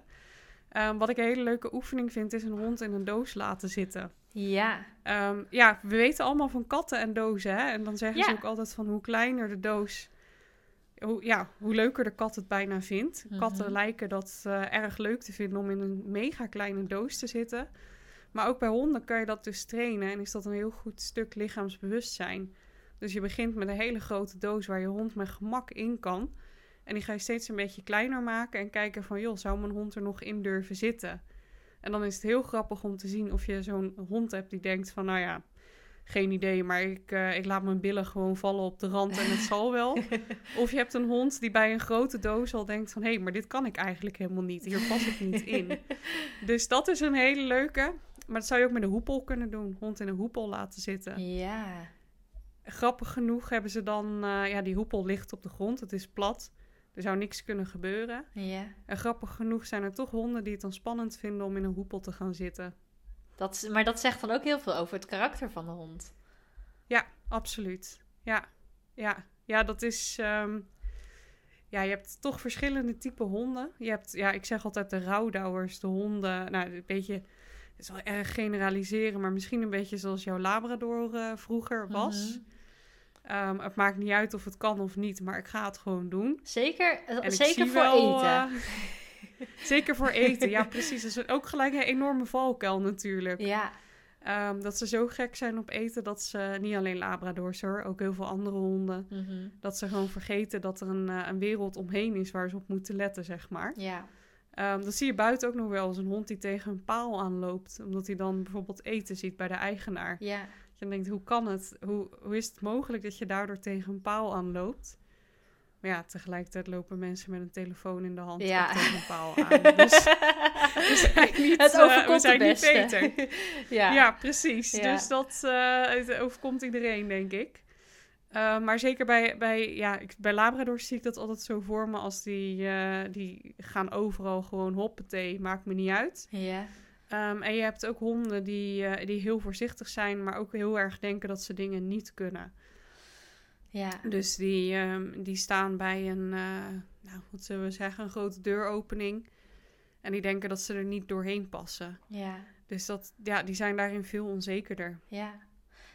Ehm, wat ik een hele leuke oefening vind, is een hond in een doos laten zitten. Ja. Ehm, ja, we weten allemaal van katten en dozen. Hè? En dan zeggen ze ook altijd van hoe kleiner de doos, hoe, ja, hoe leuker de kat het bijna vindt. Mhm. Katten lijken dat eh, erg leuk te vinden om in een mega kleine doos te zitten. Maar ook bij honden kan je dat dus trainen en is dat een heel goed stuk lichaamsbewustzijn. Dus je begint met een hele grote doos waar je hond met gemak in kan. En die ga je steeds een beetje kleiner maken en kijken van, joh, zou mijn hond er nog in durven zitten? En dan is het heel grappig om te zien of je zo'n hond hebt die denkt van, nou ja, geen idee, maar ik, eh, ik laat mijn billen gewoon vallen op de rand en het zal wel. Of je hebt een hond die bij een grote doos al denkt van, hé, hey, maar dit kan ik eigenlijk helemaal niet. Hier pas ik niet in. Dus dat is een hele leuke. Maar dat zou je ook met een hoepel kunnen doen. Hond in een hoepel laten zitten. Ja. Grappig genoeg hebben ze dan, eh, ja, die hoepel ligt op de grond. Het is plat. Er zou niks kunnen gebeuren. Ja. En grappig genoeg zijn er toch honden die het dan spannend vinden om in een hoepel te gaan zitten. Dat, maar dat zegt dan ook heel veel over het karakter van de hond. Ja, absoluut. Ja, ja, ja dat is. ehm, ja, je hebt toch verschillende typen honden. Je hebt, ja, ik zeg altijd de rouwdouwers, de honden. Nou, een beetje. Het is wel erg generaliseren, maar misschien een beetje zoals jouw Labrador eh, vroeger was. Mhm. Ehm, het maakt niet uit of het kan of niet, maar ik ga het gewoon doen. Zeker, eh, zeker voor wel, eten. eh, zeker voor eten, ja precies. Dat is ook gelijk een enorme valkuil natuurlijk. Ja. Ehm, dat ze zo gek zijn op eten dat ze, niet alleen Labradors hoor, ook heel veel andere honden, Mhm. dat ze gewoon vergeten dat er een, eh, een wereld omheen is waar ze op moeten letten, zeg maar. Ja. Ehm, dat zie je buiten ook nog wel als een hond die tegen een paal aanloopt, omdat hij dan bijvoorbeeld eten ziet bij de eigenaar. Ja. Dat je denkt, hoe kan het? Hoe, hoe is het mogelijk dat je daardoor tegen een paal aanloopt? Maar ja, tegelijkertijd lopen mensen met een telefoon in de hand Ja. tegen een paal aan. Dus we zijn niet, het eh, we overkomt zijn niet beter. ja. Ja, precies. Ja. Dus dat eh, het overkomt iedereen, denk ik. Eh, maar zeker bij, bij, ja, ik, bij Labradors zie ik dat altijd zo voor me als die, die gaan overal gewoon hoppatee, maakt me niet uit. Ja. Ehm, en je hebt ook honden die, die heel voorzichtig zijn, maar ook heel erg denken dat ze dingen niet kunnen. Ja. Dus die, ehm, die staan bij een, eh, nou, wat zullen we zeggen, een grote deuropening. En die denken dat ze er niet doorheen passen. Ja. Dus dat, ja, die zijn daarin veel onzekerder. Ja.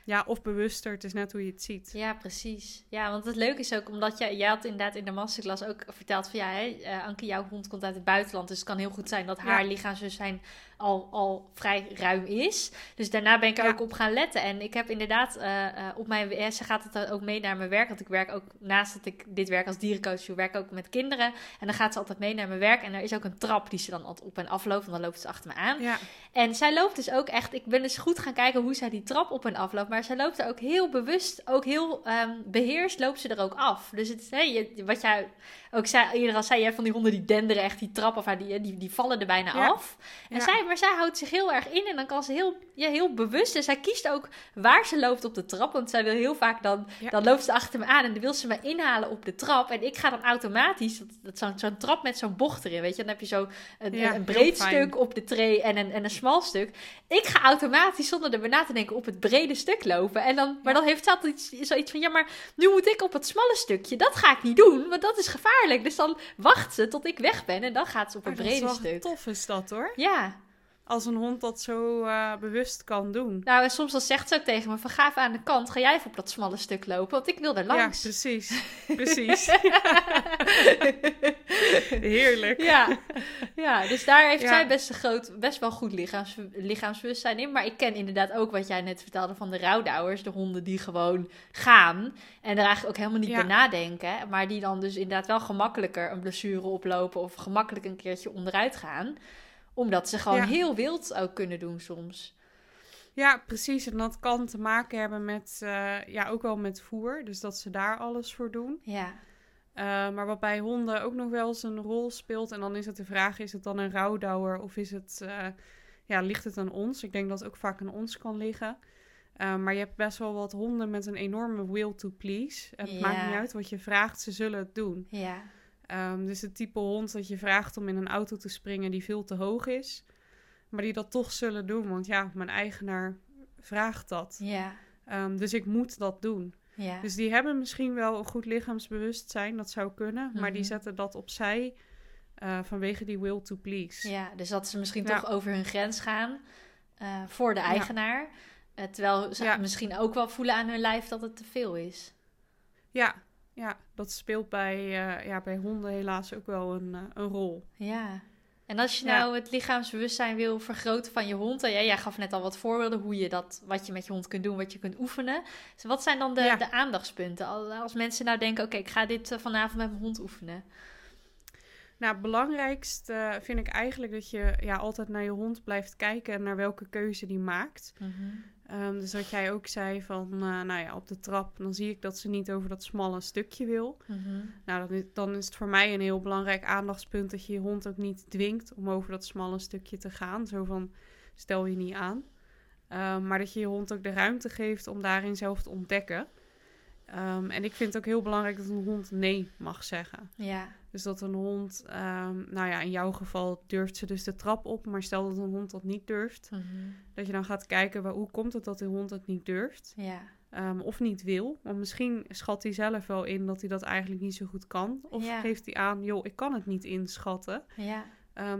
Ja, of bewuster. Het is net hoe je het ziet. Ja, precies. Ja, want het leuke is ook, omdat jij, jij had inderdaad in de masterclass ook verteld van ja, hè, eh, Anke, jouw hond komt uit het buitenland, dus het kan heel goed zijn dat haar Ja. lichaamsbewustzijn al, al vrij ruim is. Dus daarna ben ik er Ja. ook op gaan letten. En ik heb inderdaad eh, eh, op mijn, eh, ze gaat het ook mee naar mijn werk, want ik werk ook, naast dat ik dit werk als dierencoach doe, werk ik ook met kinderen. En dan gaat ze altijd mee naar mijn werk en er is ook een trap die ze dan altijd op en af loopt, en dan loopt ze achter me aan. Ja, En zij loopt dus ook echt, ik ben dus goed gaan kijken hoe zij die trap op en af loopt. Maar zij loopt er ook heel bewust, ook heel ehm, beheerst loopt ze er ook af. Dus het, je, wat jij ook zei, eerder al zei, jij van die honden die denderen echt die trap af, die, die, die vallen er bijna Ja. af. En Ja. zij, maar zij houdt zich heel erg in en dan kan ze heel, ja, heel bewust. En zij kiest ook waar ze loopt op de trap. Want zij wil heel vaak dan, dan loopt ze achter me aan en dan wil ze me inhalen op de trap. En ik ga dan automatisch, dat, dat zo'n zo'n trap met zo'n bocht erin, weet je. Dan heb je zo een, breed stuk op de tray en een, en een smal stuk. Ik ga automatisch, zonder erbij na te denken, op het brede stuk lopen. En dan, maar dan heeft ze altijd iets- zoiets van, ja, maar nu moet ik op het smalle stukje. Dat ga ik niet doen, want dat is gevaarlijk. Dus dan wacht ze tot ik weg ben en dan gaat ze op dat is brede wel stuk. tof is dat hoor. Ja, Als een hond dat zo eh, bewust kan doen. nou en soms dan zegt ze ook tegen me van ga even aan de kant, ga jij even op dat smalle stuk lopen, want ik wil er langs. Ja, precies. Precies. Heerlijk. Ja. ja, dus daar heeft Ja. zij best, groot, best wel goed lichaams, lichaamsbewustzijn in. Maar ik ken inderdaad ook wat jij net vertelde van de rouwdouwers. De honden die gewoon gaan en er eigenlijk ook helemaal niet Ja. bij nadenken. Maar die dan dus inderdaad wel gemakkelijker een blessure oplopen of gemakkelijk een keertje onderuit gaan. Omdat ze gewoon Ja. heel wild ook kunnen doen soms. Ja, precies. En dat kan te maken hebben met, eh, ja, ook wel met voer. Dus dat ze daar alles voor doen. Ja, Eh, maar wat bij honden ook nog wel eens een rol speelt. En dan is het de vraag, is het dan een rouwdouwer of is het, eh, ja, ligt het aan ons? Ik denk dat het ook vaak aan ons kan liggen. Eh, maar je hebt best wel wat honden met een enorme will to please. Het Ja. maakt niet uit wat je vraagt, ze zullen het doen. ja, Ehm, dus het type hond dat je vraagt om in een auto te springen die veel te hoog is. Maar die dat toch zullen doen, want ja, mijn eigenaar vraagt dat. ja, Ehm, dus ik moet dat doen. Ja. Dus die hebben misschien wel een goed lichaamsbewustzijn, dat zou kunnen. Maar die Mhm. zetten dat opzij eh, vanwege die will to please. Ja, dus dat ze misschien Ja. toch over hun grens gaan eh, voor de eigenaar. Eh, terwijl ze misschien ook wel voelen aan hun lijf dat het te veel is. Ja, ja, dat speelt bij, ja, bij honden helaas ook wel een, een rol. Ja. En als je Ja. nou het lichaamsbewustzijn wil vergroten van je hond, en jij, jij gaf net al wat voorbeelden hoe je dat, wat je met je hond kunt doen, wat je kunt oefenen. Dus wat zijn dan de, Ja. de aandachtspunten? Als, mensen nou denken, oké, ik ga dit eh, vanavond met mijn hond oefenen. Nou, het belangrijkst eh, vind ik eigenlijk dat je ja, altijd naar je hond blijft kijken en naar welke keuze die maakt. Ehm, dus wat jij ook zei van, eh, nou ja, op de trap, dan zie ik dat ze niet over dat smalle stukje wil. Mhm. Nou, dan is, dan is het voor mij een heel belangrijk aandachtspunt dat je je hond ook niet dwingt om over dat smalle stukje te gaan. Zo van, stel je niet aan. Ehm, maar dat je je hond ook de ruimte geeft om daarin zelf te ontdekken. Ehm, en ik vind het ook heel belangrijk dat een hond nee mag zeggen. Ja, Dus dat een hond, ehm, nou ja, in jouw geval durft ze dus de trap op. Maar stel dat een hond dat niet durft, Mhm. dat je dan gaat kijken, waar, hoe komt het dat de hond het niet durft? ja, Ehm, of niet wil. Want misschien schat hij zelf wel in dat hij dat eigenlijk niet zo goed kan. Of Ja. geeft hij aan, joh, ik kan het niet inschatten. ja,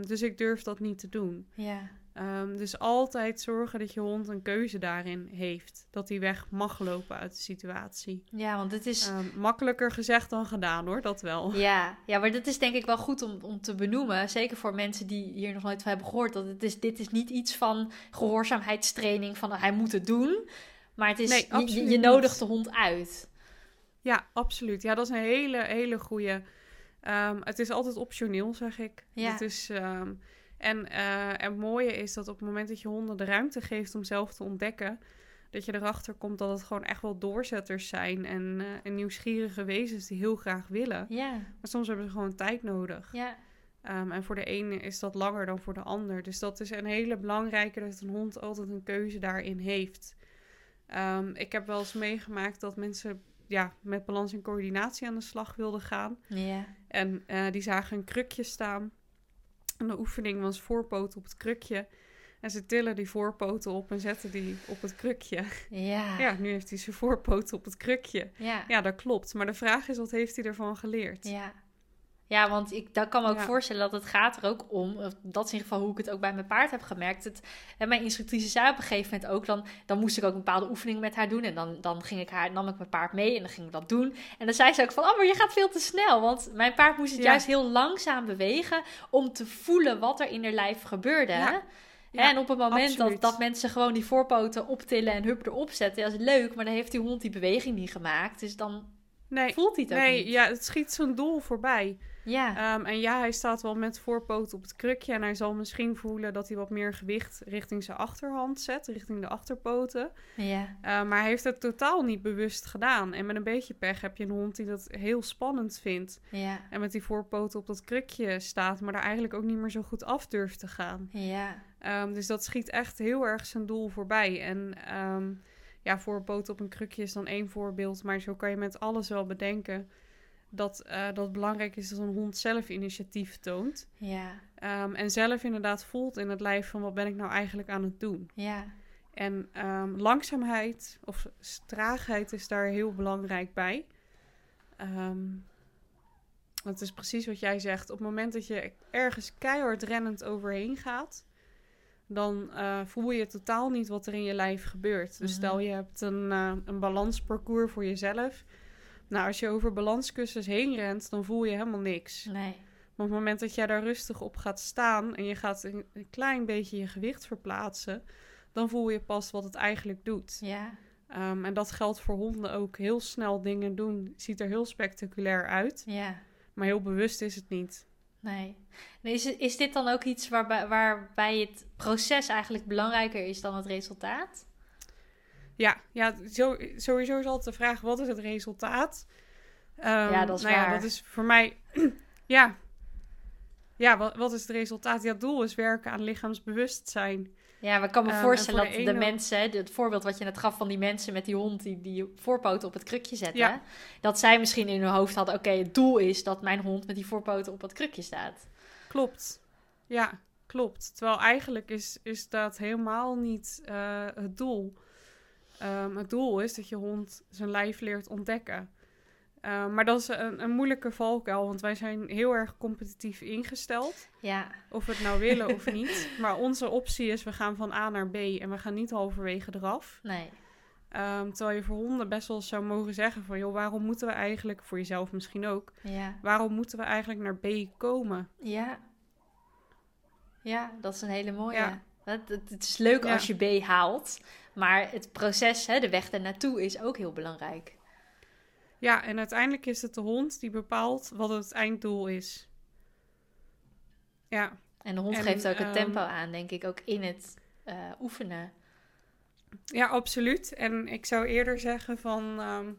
dus ik durf dat niet te doen. ja, Ehm, dus altijd zorgen dat je hond een keuze daarin heeft. Dat hij weg mag lopen uit de situatie. ja, want het is... Ehm, makkelijker gezegd dan gedaan hoor, dat wel. Ja, ja, maar dat is denk ik wel goed om, om te benoemen. Zeker voor mensen die hier nog nooit van hebben gehoord. Dat het is, dit is niet iets van gehoorzaamheidstraining, van hij moet het doen. Maar het is, Nee, je- nodigt de hond uit. Ja, absoluut. Ja, dat is een hele, hele goede. het is altijd optioneel, zeg ik. Ja. Het is, ehm, en eh, het mooie is dat op het moment dat je honden de ruimte geeft om zelf te ontdekken, dat je erachter komt dat het gewoon echt wel doorzetters zijn en, eh, en nieuwsgierige wezens die heel graag willen. Ja, Maar soms hebben ze gewoon tijd nodig. ja, Ehm, en voor de ene is dat langer dan voor de ander. Dus dat is een hele belangrijke dat een hond altijd een keuze daarin heeft. Ehm, ik heb wel eens meegemaakt dat mensen ja, met balans en coördinatie aan de slag wilden gaan. ja, En eh, die zagen een krukje staan. En de oefening was voorpoot op het krukje. En ze tillen die voorpoten op en zetten die op het krukje. ja, Ja, nu heeft hij zijn voorpoten op het krukje. ja, Ja, dat klopt. Maar de vraag is, wat heeft hij ervan geleerd? ja. Ja, want ik dat kan me ook Ja. voorstellen dat het gaat er ook om. Dat is in ieder geval hoe ik het ook bij mijn paard heb gemerkt. Het, en mijn instructrice zei op een gegeven moment ook, dan, dan moest ik ook een bepaalde oefening met haar doen. En dan, dan ging ik haar, nam ik mijn paard mee en dan ging ik dat doen. En dan zei ze ook van, oh, maar je gaat veel te snel. Want mijn paard moest het Ja. juist heel langzaam bewegen om te voelen wat er in haar lijf gebeurde. Ja. en op het moment dat, absoluut. dat mensen gewoon die voorpoten optillen en hup erop zetten, dat is leuk, maar dan heeft die hond die beweging niet gemaakt. Dus dan Nee, voelt hij het ook nee niet. ja, het schiet zijn doel voorbij. Ja, Ehm, en ja, hij staat wel met voorpoot op het krukje. En hij zal misschien voelen dat hij wat meer gewicht richting zijn achterhand zet, richting de achterpoten. ja, Eh, maar hij heeft het totaal niet bewust gedaan. En met een beetje pech heb je een hond die dat heel spannend vindt. ja, En met die voorpoten op dat krukje staat, maar daar eigenlijk ook niet meer zo goed af durft te gaan. ja, Ehm, dus dat schiet echt heel erg zijn doel voorbij. En ehm, ja, voorpoten op een krukje is dan één voorbeeld. Maar zo kan je met alles wel bedenken dat, eh, dat het belangrijk is dat een hond zelf initiatief toont. ja, Ehm, en zelf inderdaad voelt in het lijf van wat ben ik nou eigenlijk aan het doen. ja, En ehm, langzaamheid of traagheid is daar heel belangrijk bij. Ehm dat is precies wat jij zegt. Op het moment dat je ergens keihard rennend overheen gaat, dan eh, voel je totaal niet wat er in je lijf gebeurt. Dus Mhm. stel je hebt een, eh, een balansparcours voor jezelf. Nou, als je over balanskussens heen rent, dan voel je helemaal niks. nee, Maar op het moment dat jij daar rustig op gaat staan en je gaat een, een klein beetje je gewicht verplaatsen, dan voel je pas wat het eigenlijk doet. Ja. Ehm, en dat geldt voor honden ook. Heel snel dingen doen ziet er heel spectaculair uit, Ja. maar heel bewust is het niet. Nee. is, is dit dan ook iets waarbij, waarbij het proces eigenlijk belangrijker is dan het resultaat? Ja, ja zo, sowieso is altijd de vraag: wat is het resultaat? Ehm, Ja, dat is nou waar. Ja, dat is voor mij. ja. Ja, wat, wat is het resultaat? Ja, het doel is werken aan lichaamsbewustzijn. Ja, maar ik kan me Ehm, en voorstellen voor dat de mensen, het voorbeeld wat je net gaf van die mensen met die hond die die voorpoten op het krukje zetten, Ja. dat zij misschien in hun hoofd hadden, oké, het doel is dat mijn hond met die voorpoten op het krukje staat. Klopt. Ja, klopt. Terwijl eigenlijk is, is dat helemaal niet eh, het doel. Ehm, het doel is dat je hond zijn lijf leert ontdekken. Ehm, maar dat is een, een moeilijke valkuil, want wij zijn heel erg competitief ingesteld. Ja, Of we het nou willen of niet. Maar onze optie is, we gaan van A naar B en we gaan niet halverwege eraf. nee. Ehm, terwijl je voor honden best wel zou mogen zeggen van... joh, waarom moeten we eigenlijk, voor jezelf misschien ook... Ja. waarom moeten we eigenlijk naar B komen? Ja. Ja, dat is een hele mooie. Ja. Het, het, het is leuk Ja. als je B haalt, maar het proces, hè, de weg ernaartoe is ook heel belangrijk. Ja, en uiteindelijk is het de hond die bepaalt wat het einddoel is. Ja, En de hond En, geeft ook het ehm, tempo aan, denk ik, ook in het eh, oefenen. ja, absoluut. En ik zou eerder zeggen van... ehm,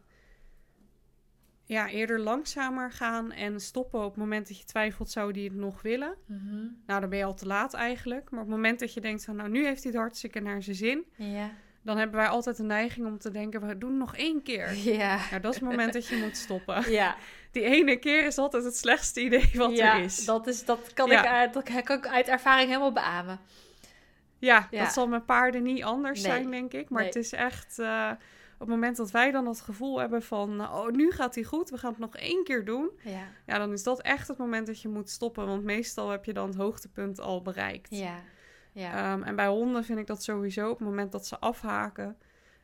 ja, eerder langzamer gaan en stoppen op het moment dat je twijfelt... zou die het nog willen? Mhm. Nou, dan ben je al te laat eigenlijk. Maar op het moment dat je denkt van... nou, nu heeft hij het hartstikke naar zijn zin... Ja. dan hebben wij altijd de neiging om te denken... we doen nog één keer. Ja. Nou, dat is het moment dat je moet stoppen. Ja, Die ene keer is altijd het slechtste idee wat ja er is. Dat, is, dat, kan Ja. ik uit, dat kan ik uit ervaring helemaal beamen. Ja, dat zal met paarden niet anders Nee. zijn, denk ik. Maar Nee. het is echt... eh, het moment dat wij dan het gevoel hebben van... nou, oh, nu gaat hij goed, we gaan het nog één keer doen. Ja, Ja, dan is dat echt het moment dat je moet stoppen. Want meestal heb je dan het hoogtepunt al bereikt. ja, ja. Ehm, en bij honden vind ik dat sowieso. Op het moment dat ze afhaken,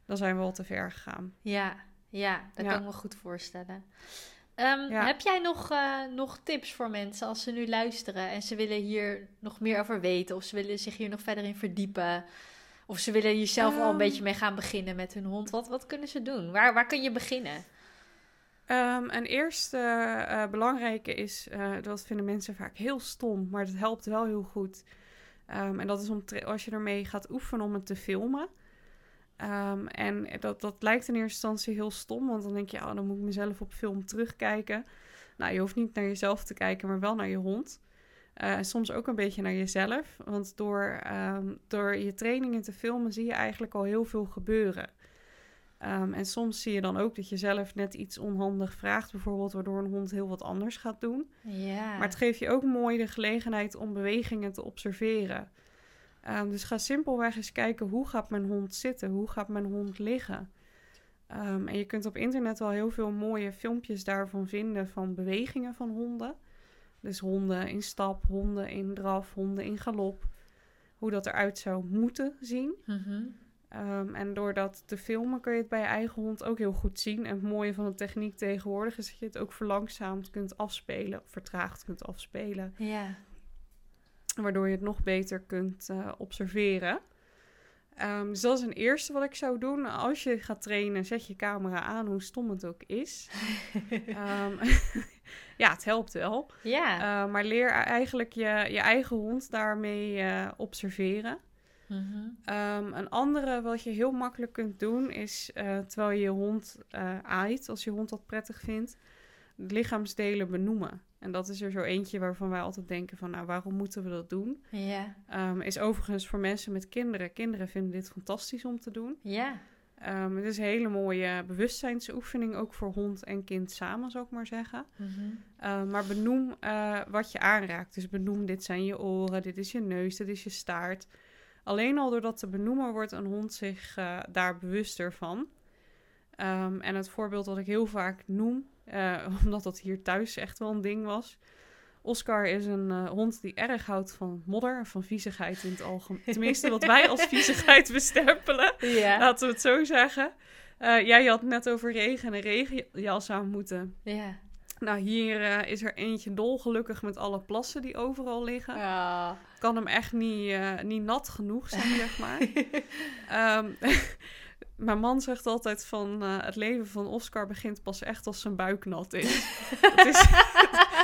dan zijn we al te ver gegaan. Ja, ja, dat Ja. kan ik me goed voorstellen. Ehm, Ja. Heb jij nog, eh, nog tips voor mensen als ze nu luisteren en ze willen hier nog meer over weten of ze willen zich hier nog verder in verdiepen? Of ze willen hier zelf al een Ehm. beetje mee gaan beginnen met hun hond. Wat, wat kunnen ze doen? Waar, waar kun je beginnen? Ehm een eerste eh, belangrijke is, eh, dat vinden mensen vaak heel stom, maar dat helpt wel heel goed. Ehm, en dat is om als je ermee gaat oefenen om het te filmen. En dat, dat lijkt in eerste instantie heel stom, want dan denk je, oh, dan moet ik mezelf op film terugkijken. Nou, je hoeft niet naar jezelf te kijken, maar wel naar je hond. En soms ook een beetje naar jezelf, want door, ehm, door je trainingen te filmen zie je eigenlijk al heel veel gebeuren. Ehm, en soms zie je dan ook dat je zelf net iets onhandig vraagt, bijvoorbeeld waardoor een hond heel wat anders gaat doen. Ja, Maar het geeft je ook mooi de gelegenheid om bewegingen te observeren. Ehm, dus ga simpelweg eens kijken hoe gaat mijn hond zitten, hoe gaat mijn hond liggen. En je kunt op internet wel heel veel mooie filmpjes daarvan vinden van bewegingen van honden. Dus honden in stap, honden in draf, honden in galop. Hoe dat eruit zou moeten zien. Mhm. Ehm, en door dat te filmen kun je het bij je eigen hond ook heel goed zien. En het mooie van de techniek tegenwoordig is dat je het ook verlangzaamd kunt afspelen, vertraagd kunt afspelen. ja. Waardoor je het nog beter kunt eh, observeren. Ehm, dus dat is een eerste wat ik zou doen. Als je gaat trainen, zet je camera aan, hoe stom het ook is. Ehm, ja, het helpt wel. ja. Eh, maar leer eigenlijk je, je eigen hond daarmee eh, observeren. Mhm. Ehm, een andere wat je heel makkelijk kunt doen is, eh, terwijl je je hond aait, als je hond dat prettig vindt, de lichaamsdelen benoemen. En dat is er zo eentje waarvan wij altijd denken van, nou, waarom moeten we dat doen? Ja. Ehm, is overigens voor mensen met kinderen. Kinderen vinden dit fantastisch om te doen. Ja. Ehm, het is een hele mooie bewustzijnsoefening, ook voor hond en kind samen, zou ik maar zeggen. Mhm. Ehm, maar benoem eh, wat je aanraakt. Dus benoem, dit zijn je oren, dit is je neus, dit is je staart. Alleen al door dat te benoemen wordt een hond zich eh, daar bewuster van. Ehm, en het voorbeeld dat ik heel vaak noem, eh, omdat dat hier thuis echt wel een ding was. Oscar is een eh, hond die erg houdt van modder, van viezigheid in het algemeen. Tenminste, wat wij als viezigheid bestempelen. Ja. Laten we het zo zeggen. Eh jij had net over regen en regenjas aan moeten. Ja. Nou, hier eh, is er eentje dolgelukkig met alle plassen die overal liggen. Ja. Kan hem echt niet, niet nat genoeg zijn, zeg maar. Ehm, mijn man zegt altijd van eh, het leven van Oscar begint pas echt als zijn buik nat is. dat, is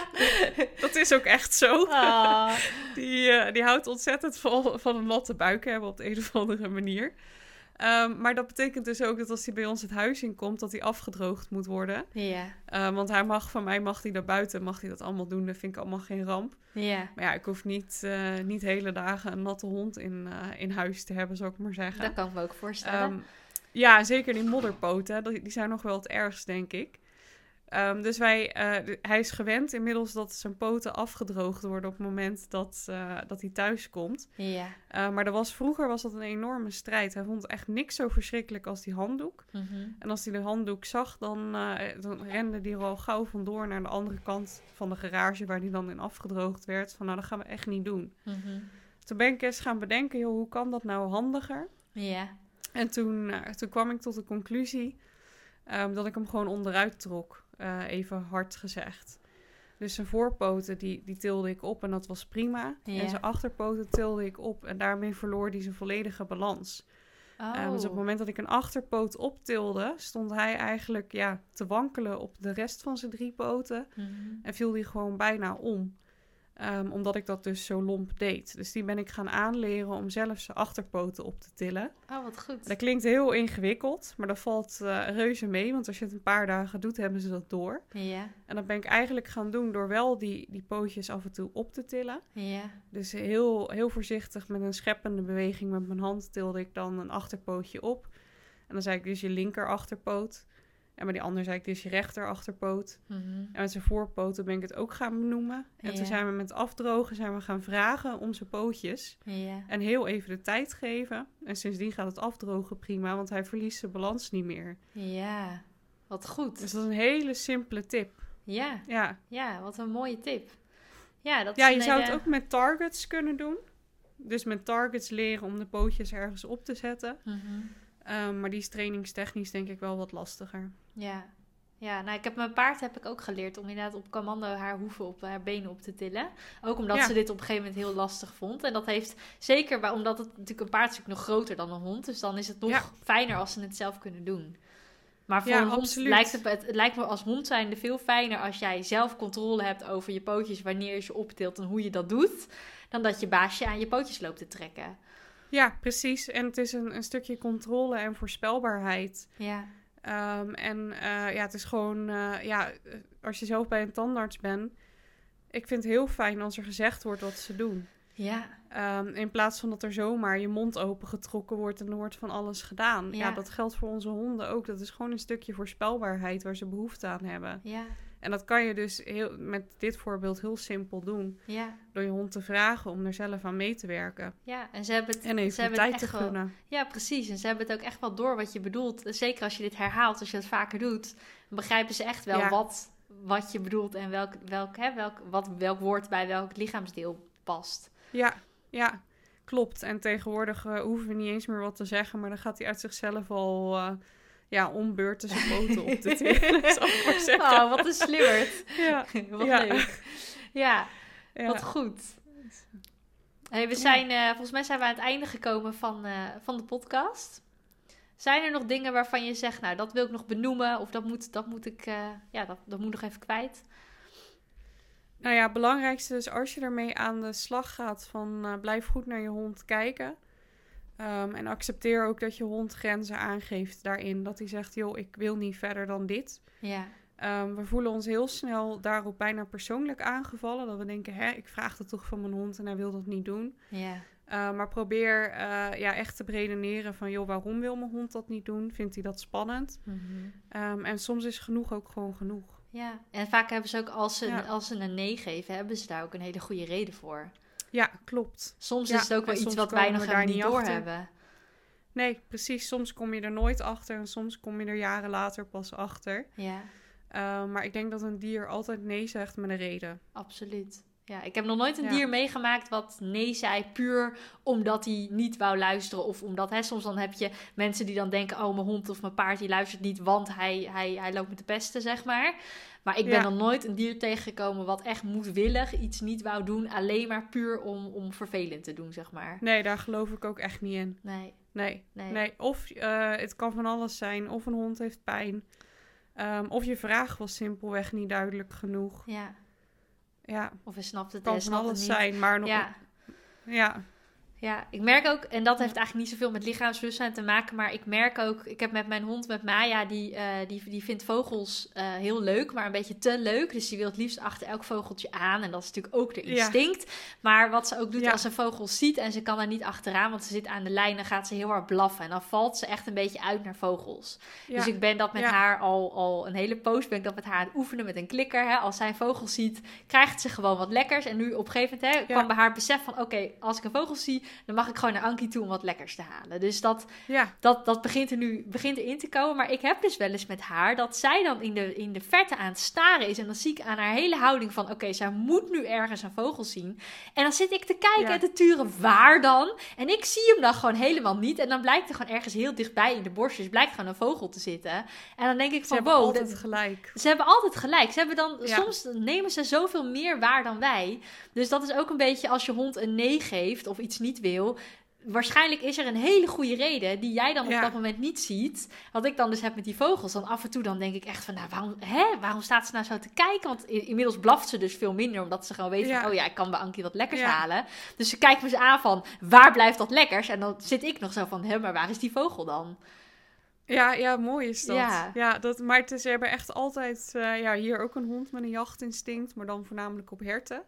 dat is ook echt zo. Ah. Die, eh, die houdt ontzettend van, van een natte buik hebben op de een of andere manier. Ehm, maar dat betekent dus ook dat als hij bij ons het huis in komt, dat hij afgedroogd moet worden. Ja. Uh, want hij mag van mij, mag hij naar buiten, mag hij dat allemaal doen. Dat vind ik allemaal geen ramp. Ja. Maar ja, ik hoef niet, uh, niet hele dagen een natte hond in, uh, in huis te hebben, zou ik maar zeggen. Dat kan ik me ook voorstellen. Um, ja, zeker die modderpoten, die zijn nog wel het ergst, denk ik. Um, dus wij, uh, hij is gewend inmiddels dat zijn poten afgedroogd worden op het moment dat, uh, dat hij thuis komt. Ja. Uh, maar er was, vroeger was dat een enorme strijd. Hij vond echt niks zo verschrikkelijk als die handdoek. Mm -hmm. En als hij de handdoek zag, dan, dan rende hij er al gauw vandoor naar de andere kant van de garage waar hij dan in afgedroogd werd. Van nou, dat gaan we echt niet doen. Mm -hmm. Toen ben ik eens gaan bedenken, joh, hoe kan dat nou handiger? Ja. En toen, toen kwam ik tot de conclusie um, dat ik hem gewoon onderuit trok. Uh, even hard gezegd. Dus zijn voorpoten, die, die tilde ik op en dat was prima. Ja. En zijn achterpoten tilde ik op en daarmee verloor hij zijn volledige balans. Oh. Dus op het moment dat ik een achterpoot optilde, stond hij eigenlijk ja, te wankelen op de rest van zijn drie poten. Mm -hmm. En viel hij gewoon bijna om. Um, omdat ik dat dus zo lomp deed. Dus die ben ik gaan aanleren om zelf zijn achterpoten op te tillen. Oh, wat goed. Dat klinkt heel ingewikkeld, maar dat valt uh, reuze mee. Want als je het een paar dagen doet, hebben ze dat door. Ja. En dat ben ik eigenlijk gaan doen door wel die, die pootjes af en toe op te tillen. Ja. Dus heel, heel voorzichtig met een scheppende beweging met mijn hand tilde ik dan een achterpootje op. En dan zei ik dus je linker achterpoot. En bij die ander zei ik dus je rechter achterpoot. Mm -hmm. En met zijn voorpoten ben ik het ook gaan benoemen. En toen zijn we met afdrogen zijn we gaan vragen om zijn pootjes. En heel even de tijd geven. En sindsdien gaat het afdrogen prima, want hij verliest zijn balans niet meer. Ja. Wat goed. Dus dat is een hele simpele tip. Ja. Ja, Ja, wat een mooie tip. Ja, dat ja is je zou het ook met targets kunnen doen. Dus met targets leren om de pootjes ergens op te zetten. Mhm. Ehm, maar die is trainingstechnisch denk ik wel wat lastiger. Ja. Ja, nou, ik heb mijn paard heb ik ook geleerd om inderdaad op commando haar hoeven op haar benen op te tillen. Ook omdat Ja. ze dit op een gegeven moment heel lastig vond. En dat heeft zeker, omdat het natuurlijk een paard is nog groter dan een hond. Dus dan is het nog Ja. fijner als ze het zelf kunnen doen. Maar voor Ja, een hond absoluut. lijkt het lijkt me als hond zijnde veel fijner als jij zelf controle hebt over je pootjes, wanneer je ze optilt en hoe je dat doet. Dan dat je baasje aan je pootjes loopt te trekken. Ja, precies. En het is een, een stukje controle en voorspelbaarheid. Ja, Ehm, en eh, ja, het is gewoon, eh, ja, eh, als je zelf bij een tandarts bent, ik vind het heel fijn als er gezegd wordt wat ze doen. ja, Ehm, in plaats van dat er zomaar je mond opengetrokken wordt en er wordt van alles gedaan. Ja. Ja. dat geldt voor onze honden ook. Dat is gewoon een stukje voorspelbaarheid waar ze behoefte aan hebben. ja, En dat kan je dus heel, met dit voorbeeld heel simpel doen. ja. Door je hond te vragen om er zelf aan mee te werken. Ja, en ze hebben het, En even ze hebben tijd het te wel, gunnen. Ja, precies. En ze hebben het ook echt wel door wat je bedoelt. Zeker als je dit herhaalt, als je het vaker doet, begrijpen ze echt wel Ja. wat, wat je bedoelt en welk, welk, hè, welk, wat, welk woord bij welk lichaamsdeel past. Ja, ja, klopt. En tegenwoordig eh, hoeven we niet eens meer wat te zeggen, maar dan gaat hij uit zichzelf al eh, ja, om beurten zijn poten op te tillen. Oh, wat een slimmerd. Ja, wat Ja. leuk. Ja, ja. wat goed. Hey, we zijn, eh, volgens mij zijn we aan het einde gekomen van, eh, van de podcast. Zijn er nog dingen waarvan je zegt, nou, dat wil ik nog benoemen, of dat moet, dat moet ik, eh, ja, dat, dat moet nog even kwijt? Nou ja, het belangrijkste is als je ermee aan de slag gaat van blijf goed naar je hond kijken. Ehm, en accepteer ook dat je hond grenzen aangeeft daarin. Dat hij zegt, joh, ik wil niet verder dan dit. Ja, Ehm, we voelen ons heel snel daarop bijna persoonlijk aangevallen. Dat we denken, hè, ik vraag het toch van mijn hond en hij wil dat niet doen. ja, Uh, maar probeer uh, ja, echt te redeneren van... joh, waarom wil mijn hond dat niet doen? Vindt hij dat spannend? Mhm. Um, en soms is genoeg ook gewoon genoeg. ja. En vaak hebben ze ook, als ze, Ja. als ze een nee geven, hebben ze daar ook een hele goede reden voor. Ja, klopt. Soms Ja, is het ook wel iets wat wij nog we daar helemaal niet doorhebben. Nee, precies. Soms kom je er nooit achter... en soms kom je er jaren later pas achter. Ja, Uh, maar ik denk dat een dier altijd nee zegt met een reden. absoluut. Ja, ik heb nog nooit een Ja. dier meegemaakt wat nee zei puur omdat hij niet wou luisteren. Of omdat, hè, soms dan heb je mensen die dan denken, oh mijn hond of mijn paard die luistert niet, want hij, hij, hij loopt met de pesten, zeg maar. Maar ik ben Ja. nog nooit een dier tegengekomen wat echt moedwillig iets niet wou doen, alleen maar puur om, om vervelend te doen, zeg maar. Nee, daar geloof ik ook echt niet in. Nee, Nee. nee. Nee, of eh, het kan van alles zijn. Of een hond heeft pijn. Ehm, of je vraag was simpelweg niet duidelijk genoeg. Ja, Ja, of hij snapt het, kan van snapt het alles niet. zijn. Maar nog, Ja, ja. Ja, ik merk ook, en dat heeft eigenlijk niet zoveel met lichaamsbewustzijn te maken, maar ik merk ook, ik heb met mijn hond, met Maya, die, eh, die, die vindt vogels eh, heel leuk, maar een beetje te leuk. Dus die wil het liefst achter elk vogeltje aan. En dat is natuurlijk ook de Ja. instinct. Maar wat ze ook doet Ja. als ze vogels ziet en ze kan er niet achteraan, want ze zit aan de lijn, dan gaat ze heel hard blaffen. En dan valt ze echt een beetje uit naar vogels. ja. Dus ik ben dat met haar al, al een hele poos, ben ik dat met haar aan het oefenen met een klikker. Hè. Als zij een vogel ziet, krijgt ze gewoon wat lekkers. En nu op een gegeven moment hè, kwam bij haar besef van, oké, als ik een vogel zie, dan mag ik gewoon naar Ankie toe om wat lekkers te halen. Dus dat, ja. dat, dat begint er nu begint erin te komen. Maar ik heb dus wel eens met haar dat zij dan in de, in de verte aan het staren is. En dan zie ik aan haar hele houding van, oké, zij moet nu ergens een vogel zien. En dan zit ik te kijken Ja. en te turen, waar dan? En ik zie hem dan gewoon helemaal niet. En dan blijkt er gewoon ergens heel dichtbij in de borstjes, blijkt gewoon een vogel te zitten. En dan denk ik Ze van, hebben altijd gelijk. ze hebben altijd gelijk. Ze hebben dan, Ja. Soms nemen ze zoveel meer waar dan wij. Dus dat is ook een beetje als je hond een nee geeft of iets niet wil. Waarschijnlijk is er een hele goede reden die jij dan op Ja. dat moment niet ziet. Wat ik dan dus heb met die vogels. Dan af en toe dan denk ik echt van, nou waarom, hè? waarom staat ze nou zo te kijken? Want inmiddels blaft ze dus veel minder. Omdat ze gewoon Ja. van, oh ja, ik kan bij Ankie wat lekkers Ja. halen. Dus ze kijkt me eens aan van, waar blijft dat lekkers? En dan zit ik nog zo van, hè, maar waar is die vogel dan? Ja, ja, mooi is dat. Ja. Ja, dat maar het is, ze hebben echt altijd... eh, ja, hier ook een hond met een jachtinstinct, maar dan voornamelijk op herten.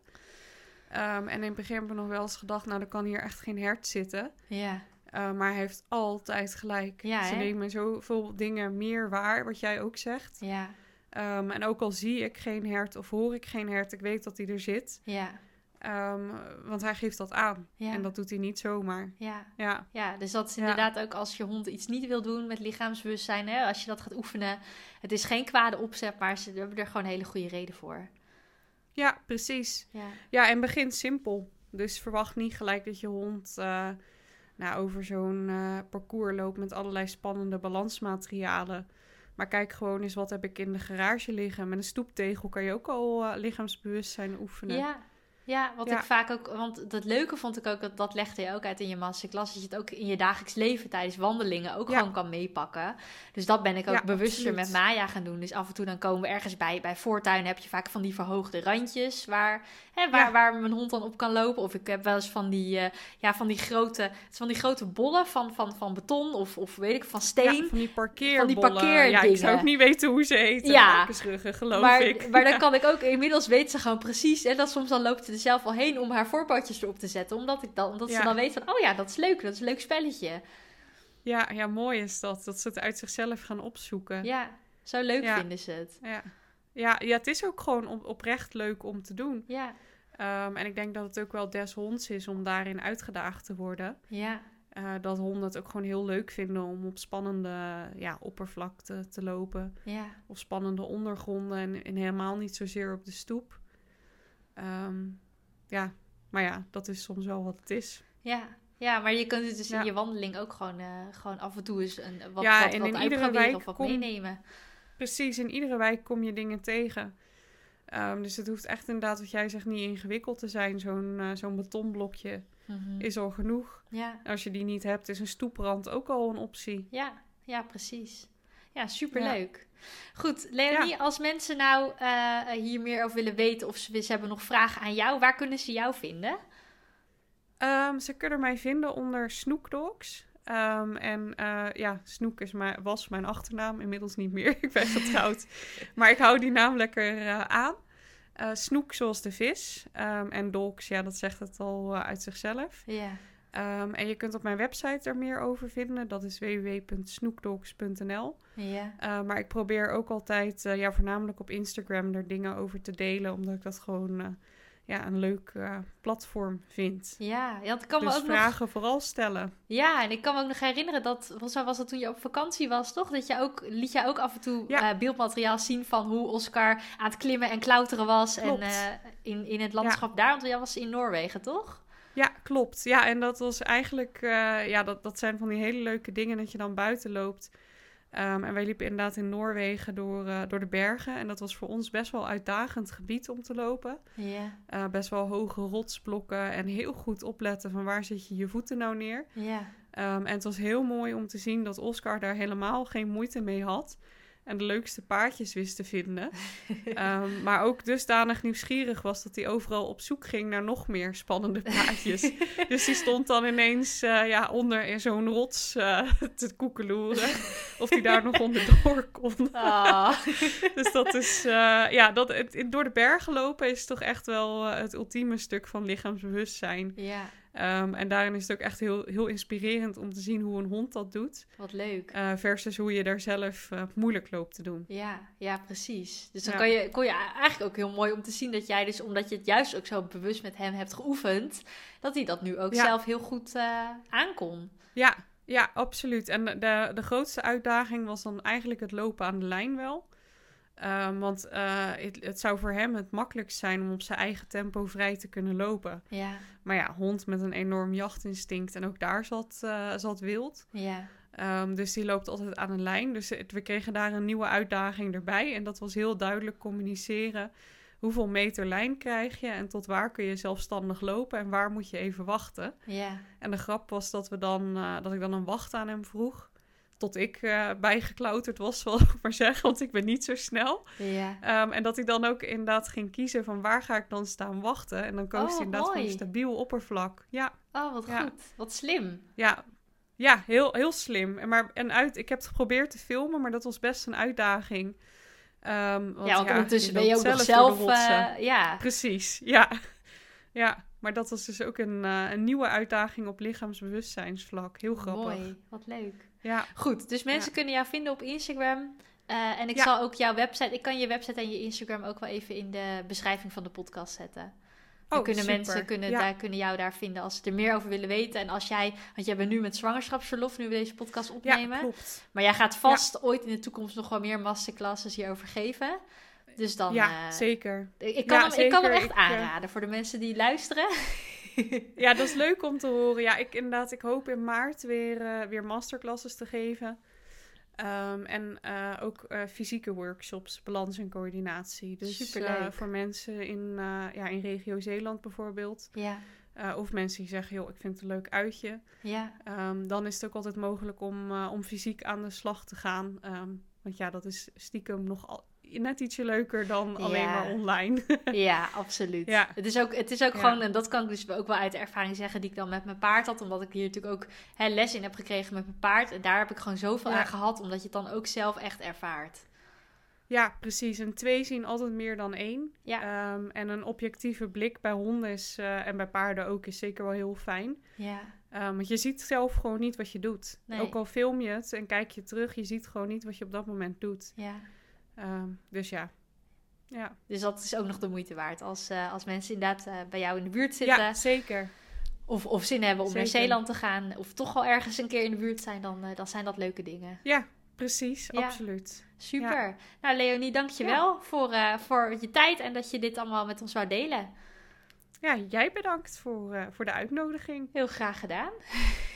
Ehm, en in het begin hebben we nog wel eens gedacht, nou, er kan hier echt geen hert zitten. Ja, Uh, maar hij heeft altijd gelijk. Ja, Ze hè? nemen zoveel dingen meer waar, wat jij ook zegt. ja, Um, en ook al zie ik geen hert of hoor ik geen hert, ik weet dat hij er zit. ja, Um, want hij geeft dat aan. ja. En dat doet hij niet zomaar. ja. Ja, Ja, dus dat is Ja. inderdaad ook als je hond iets niet wil doen met lichaamsbewustzijn. Hè, als je dat gaat oefenen. Het is geen kwade opzet, maar ze hebben er gewoon een hele goede reden voor. Ja precies. Ja, Ja, en begin simpel. Dus verwacht niet gelijk dat je hond eh, nou, over zo'n eh, parcours loopt met allerlei spannende balansmaterialen. Maar kijk gewoon eens wat heb ik in de garage liggen. Met een stoeptegel kan je ook al eh, lichaamsbewustzijn oefenen. ja. Ja wat Ja. ik vaak ook... Want dat leuke vond ik ook, dat, dat legde je ook uit in je masterclass. Dat je het ook in je dagelijks leven tijdens wandelingen ook Ja. gewoon kan meepakken. Dus dat ben ik ook Ja, bewuster absoluut. met Maya gaan doen. Dus af en toe dan komen we ergens bij. Bij voortuin heb je vaak van die verhoogde randjes waar, hè, waar, Ja. waar mijn hond dan op kan lopen. Of ik heb wel eens van die, eh, ja, van die, grote, het is van die grote bollen van, van, van beton of, of weet ik, van Ja, steen. van die parkeerbollen. Ja, parkeerdingen. ik zou ook niet weten hoe ze heten. Ja. Geloof maar, ik. maar dan Ja. kan ik ook, inmiddels weet ze gewoon precies. En dat soms dan loopt ze er zelf al heen om haar voorpootjes erop te zetten. Omdat, ik dan, omdat ze dan weet van, oh ja, dat is leuk. Dat is een leuk spelletje. Ja, ja, mooi is dat. Dat ze het uit zichzelf gaan opzoeken. Ja, zo leuk Ja. vinden ze het. Ja, ja, ja het is ook gewoon op, oprecht leuk om te doen. Ja, Ehm, en ik denk dat het ook wel des honds is om daarin uitgedaagd te worden. ja, Eh, dat honden het ook gewoon heel leuk vinden om op spannende ja, oppervlakte te lopen. ja. Of spannende ondergronden en, en helemaal niet zozeer op de stoep. Ehm, ja, maar ja, dat is soms wel wat het is. Ja. Ja, maar je kunt het dus Ja. in je wandeling ook gewoon, eh, gewoon af en toe eens een, wat, Ja, wat, en wat in iedere wijk of wat kom- meenemen. Precies, in iedere wijk kom je dingen tegen. Ehm, dus het hoeft echt inderdaad, wat jij zegt, niet ingewikkeld te zijn. Zo'n eh, zo'n betonblokje Mhm. is al genoeg. Ja, Als je die niet hebt, is een stoeprand ook al een optie. ja, ja, precies. Ja, superleuk. Goed, Leonie, als mensen nou eh, hier meer over willen weten of ze, ze hebben nog vragen aan jou, waar kunnen ze jou vinden? Ehm, ze kunnen mij vinden onder Snoekdogs. Ehm, en eh, ja, Snoek is mijn, was mijn achternaam, inmiddels niet meer. ik ben getrouwd. maar ik hou die naam lekker eh, aan. Snoek zoals de vis. Ehm, en dogs, ja, dat zegt het al uit zichzelf. Ja, Ehm, en je kunt op mijn website er meer over vinden. Dat is www.snoekdogs.nl. ja, Eh, maar ik probeer ook altijd, eh, ja, voornamelijk op Instagram er dingen over te delen. Omdat ik dat gewoon, eh, ja, een leuk platform vindt. Ja, ik kan dus me ook vragen nog... vooral stellen. Ja, en ik kan me ook nog herinneren dat, volgens mij was dat toen je op vakantie was, toch? Dat je ook, liet je ook af en toe Ja. beeldmateriaal zien van hoe Oscar aan het klimmen en klauteren was. Klopt. En in, in het landschap daar, want jij was in Noorwegen, toch? Ja, klopt. Ja, en dat was eigenlijk, eh, ja, dat, dat zijn van die hele leuke dingen dat je dan buiten loopt. Ehm, en wij liepen inderdaad in Noorwegen door, eh, door de bergen. En dat was voor ons best wel uitdagend gebied om te lopen. Ja, Eh, best wel hoge rotsblokken en heel goed opletten van waar zet je je voeten nou neer. ja. Ehm, en het was heel mooi om te zien dat Oscar daar helemaal geen moeite mee had. En de leukste paardjes wist te vinden. Ehm, maar ook dusdanig nieuwsgierig was dat hij overal op zoek ging naar nog meer spannende paardjes. dus die stond dan ineens eh, ja, onder in zo'n rots eh, te koekeloeren. Of hij daar nog onderdoor kon. Ah. dus dat is, eh, ja, dat, het, het door de bergen lopen is toch echt wel het ultieme stuk van lichaamsbewustzijn. ja, Ehm, en daarin is het ook echt heel, heel inspirerend om te zien hoe een hond dat doet. wat leuk. eh, versus hoe je daar zelf eh, moeilijk loopt te doen. Ja, ja, precies. Dus dan Ja. kan je, kon je eigenlijk ook heel mooi om te zien dat jij dus, omdat je het juist ook zo bewust met hem hebt geoefend, dat hij dat nu ook Ja. zelf heel goed eh aankon. Ja, ja, absoluut. En de, de grootste uitdaging was dan eigenlijk het lopen aan de lijn wel. Ehm, want eh, het, het zou voor hem het makkelijkst zijn om op zijn eigen tempo vrij te kunnen lopen. Ja, Maar ja, hond met een enorm jachtinstinct en ook daar zat, eh, zat wild. ja, Ehm, dus die loopt altijd aan een lijn. Dus het- we kregen daar een nieuwe uitdaging erbij. En dat was heel duidelijk communiceren. Hoeveel meter lijn krijg je en tot waar kun je zelfstandig lopen en waar moet je even wachten? ja, En de grap was dat, we dan, eh, dat ik dan een wacht aan hem vroeg. Tot ik eh, bijgeklauterd was, zal ik maar zeggen, want ik ben niet zo snel. ja. Ehm, en dat hij dan ook inderdaad ging kiezen van waar ga ik dan staan wachten. En dan koos Oh, hij inderdaad voor een stabiel oppervlak. Ja, Oh, wat Ja. goed. Wat slim. ja, ja heel, heel slim. En, maar, en uit, ik heb het geprobeerd te filmen, maar dat was best een uitdaging. Ehm, want, ja, want ondertussen ben je ook zelf zelf... eh, ja, Precies, ja. Ja, maar dat was dus ook een, eh, een nieuwe uitdaging op lichaamsbewustzijnsvlak. Heel grappig. mooi. Wat leuk. Ja, Goed, dus mensen Ja. kunnen jou vinden op Instagram. Eh, en ik Ja. zal ook jouw website... Ik kan je website en je Instagram ook wel even in de beschrijving van de podcast zetten. Dan Oh, kunnen super. mensen kunnen, Ja. daar, kunnen jou daar vinden als ze er meer over willen weten. En als jij, want jij bent nu met zwangerschapsverlof, nu we deze podcast opnemen. Ja, klopt. maar jij gaat vast ooit in de toekomst nog wel meer masterclasses hierover geven. Dus dan, ja, eh, zeker. ik, kan hem, ik kan hem zeker. echt aanraden voor de mensen die luisteren. Ja, dat is leuk om te horen. Ja, ik inderdaad, ik hoop in maart weer, eh, weer masterclasses te geven. Ehm, en eh, ook eh, fysieke workshops, balans en coördinatie. Dus Superleuk. voor mensen in, ja, in regio Zeeland bijvoorbeeld. Ja, of mensen die zeggen, joh, ik vind het een leuk uitje. ja, Ehm, dan is het ook altijd mogelijk om, om fysiek aan de slag te gaan. Ehm, want ja, dat is stiekem nog al, net ietsje leuker dan alleen Ja. maar online. ja, absoluut. Ja. Het is ook, het is ook Ja. gewoon, en dat kan ik dus ook wel uit de ervaring zeggen die ik dan met mijn paard had. Omdat ik hier natuurlijk ook hè, les in heb gekregen met mijn paard. En daar heb ik gewoon zoveel aan gehad, omdat je het dan ook zelf echt ervaart. Ja, precies. En twee zien altijd meer dan één. Ja. Ehm, en een objectieve blik bij honden is, eh, en bij paarden ook is zeker wel heel fijn. Ja, Ehm, want je ziet zelf gewoon niet wat je doet. Nee. Ook al film je het en kijk je terug, je ziet gewoon niet wat je op dat moment doet. ja. Ehm, dus ja. Ja. Dus dat is ook nog de moeite waard. Als, eh, als mensen inderdaad eh, bij jou in de buurt zitten. ja, zeker. Of, of zin hebben om naar. Zeeland te gaan. Of toch al ergens een keer in de buurt zijn. Dan, eh, dan zijn dat leuke dingen. Ja, precies. Ja. Absoluut. Super. Nou Leonie, dankjewel wel voor, voor je tijd. En dat je dit allemaal met ons wou delen. Ja, jij bedankt voor, voor de uitnodiging. Heel graag gedaan.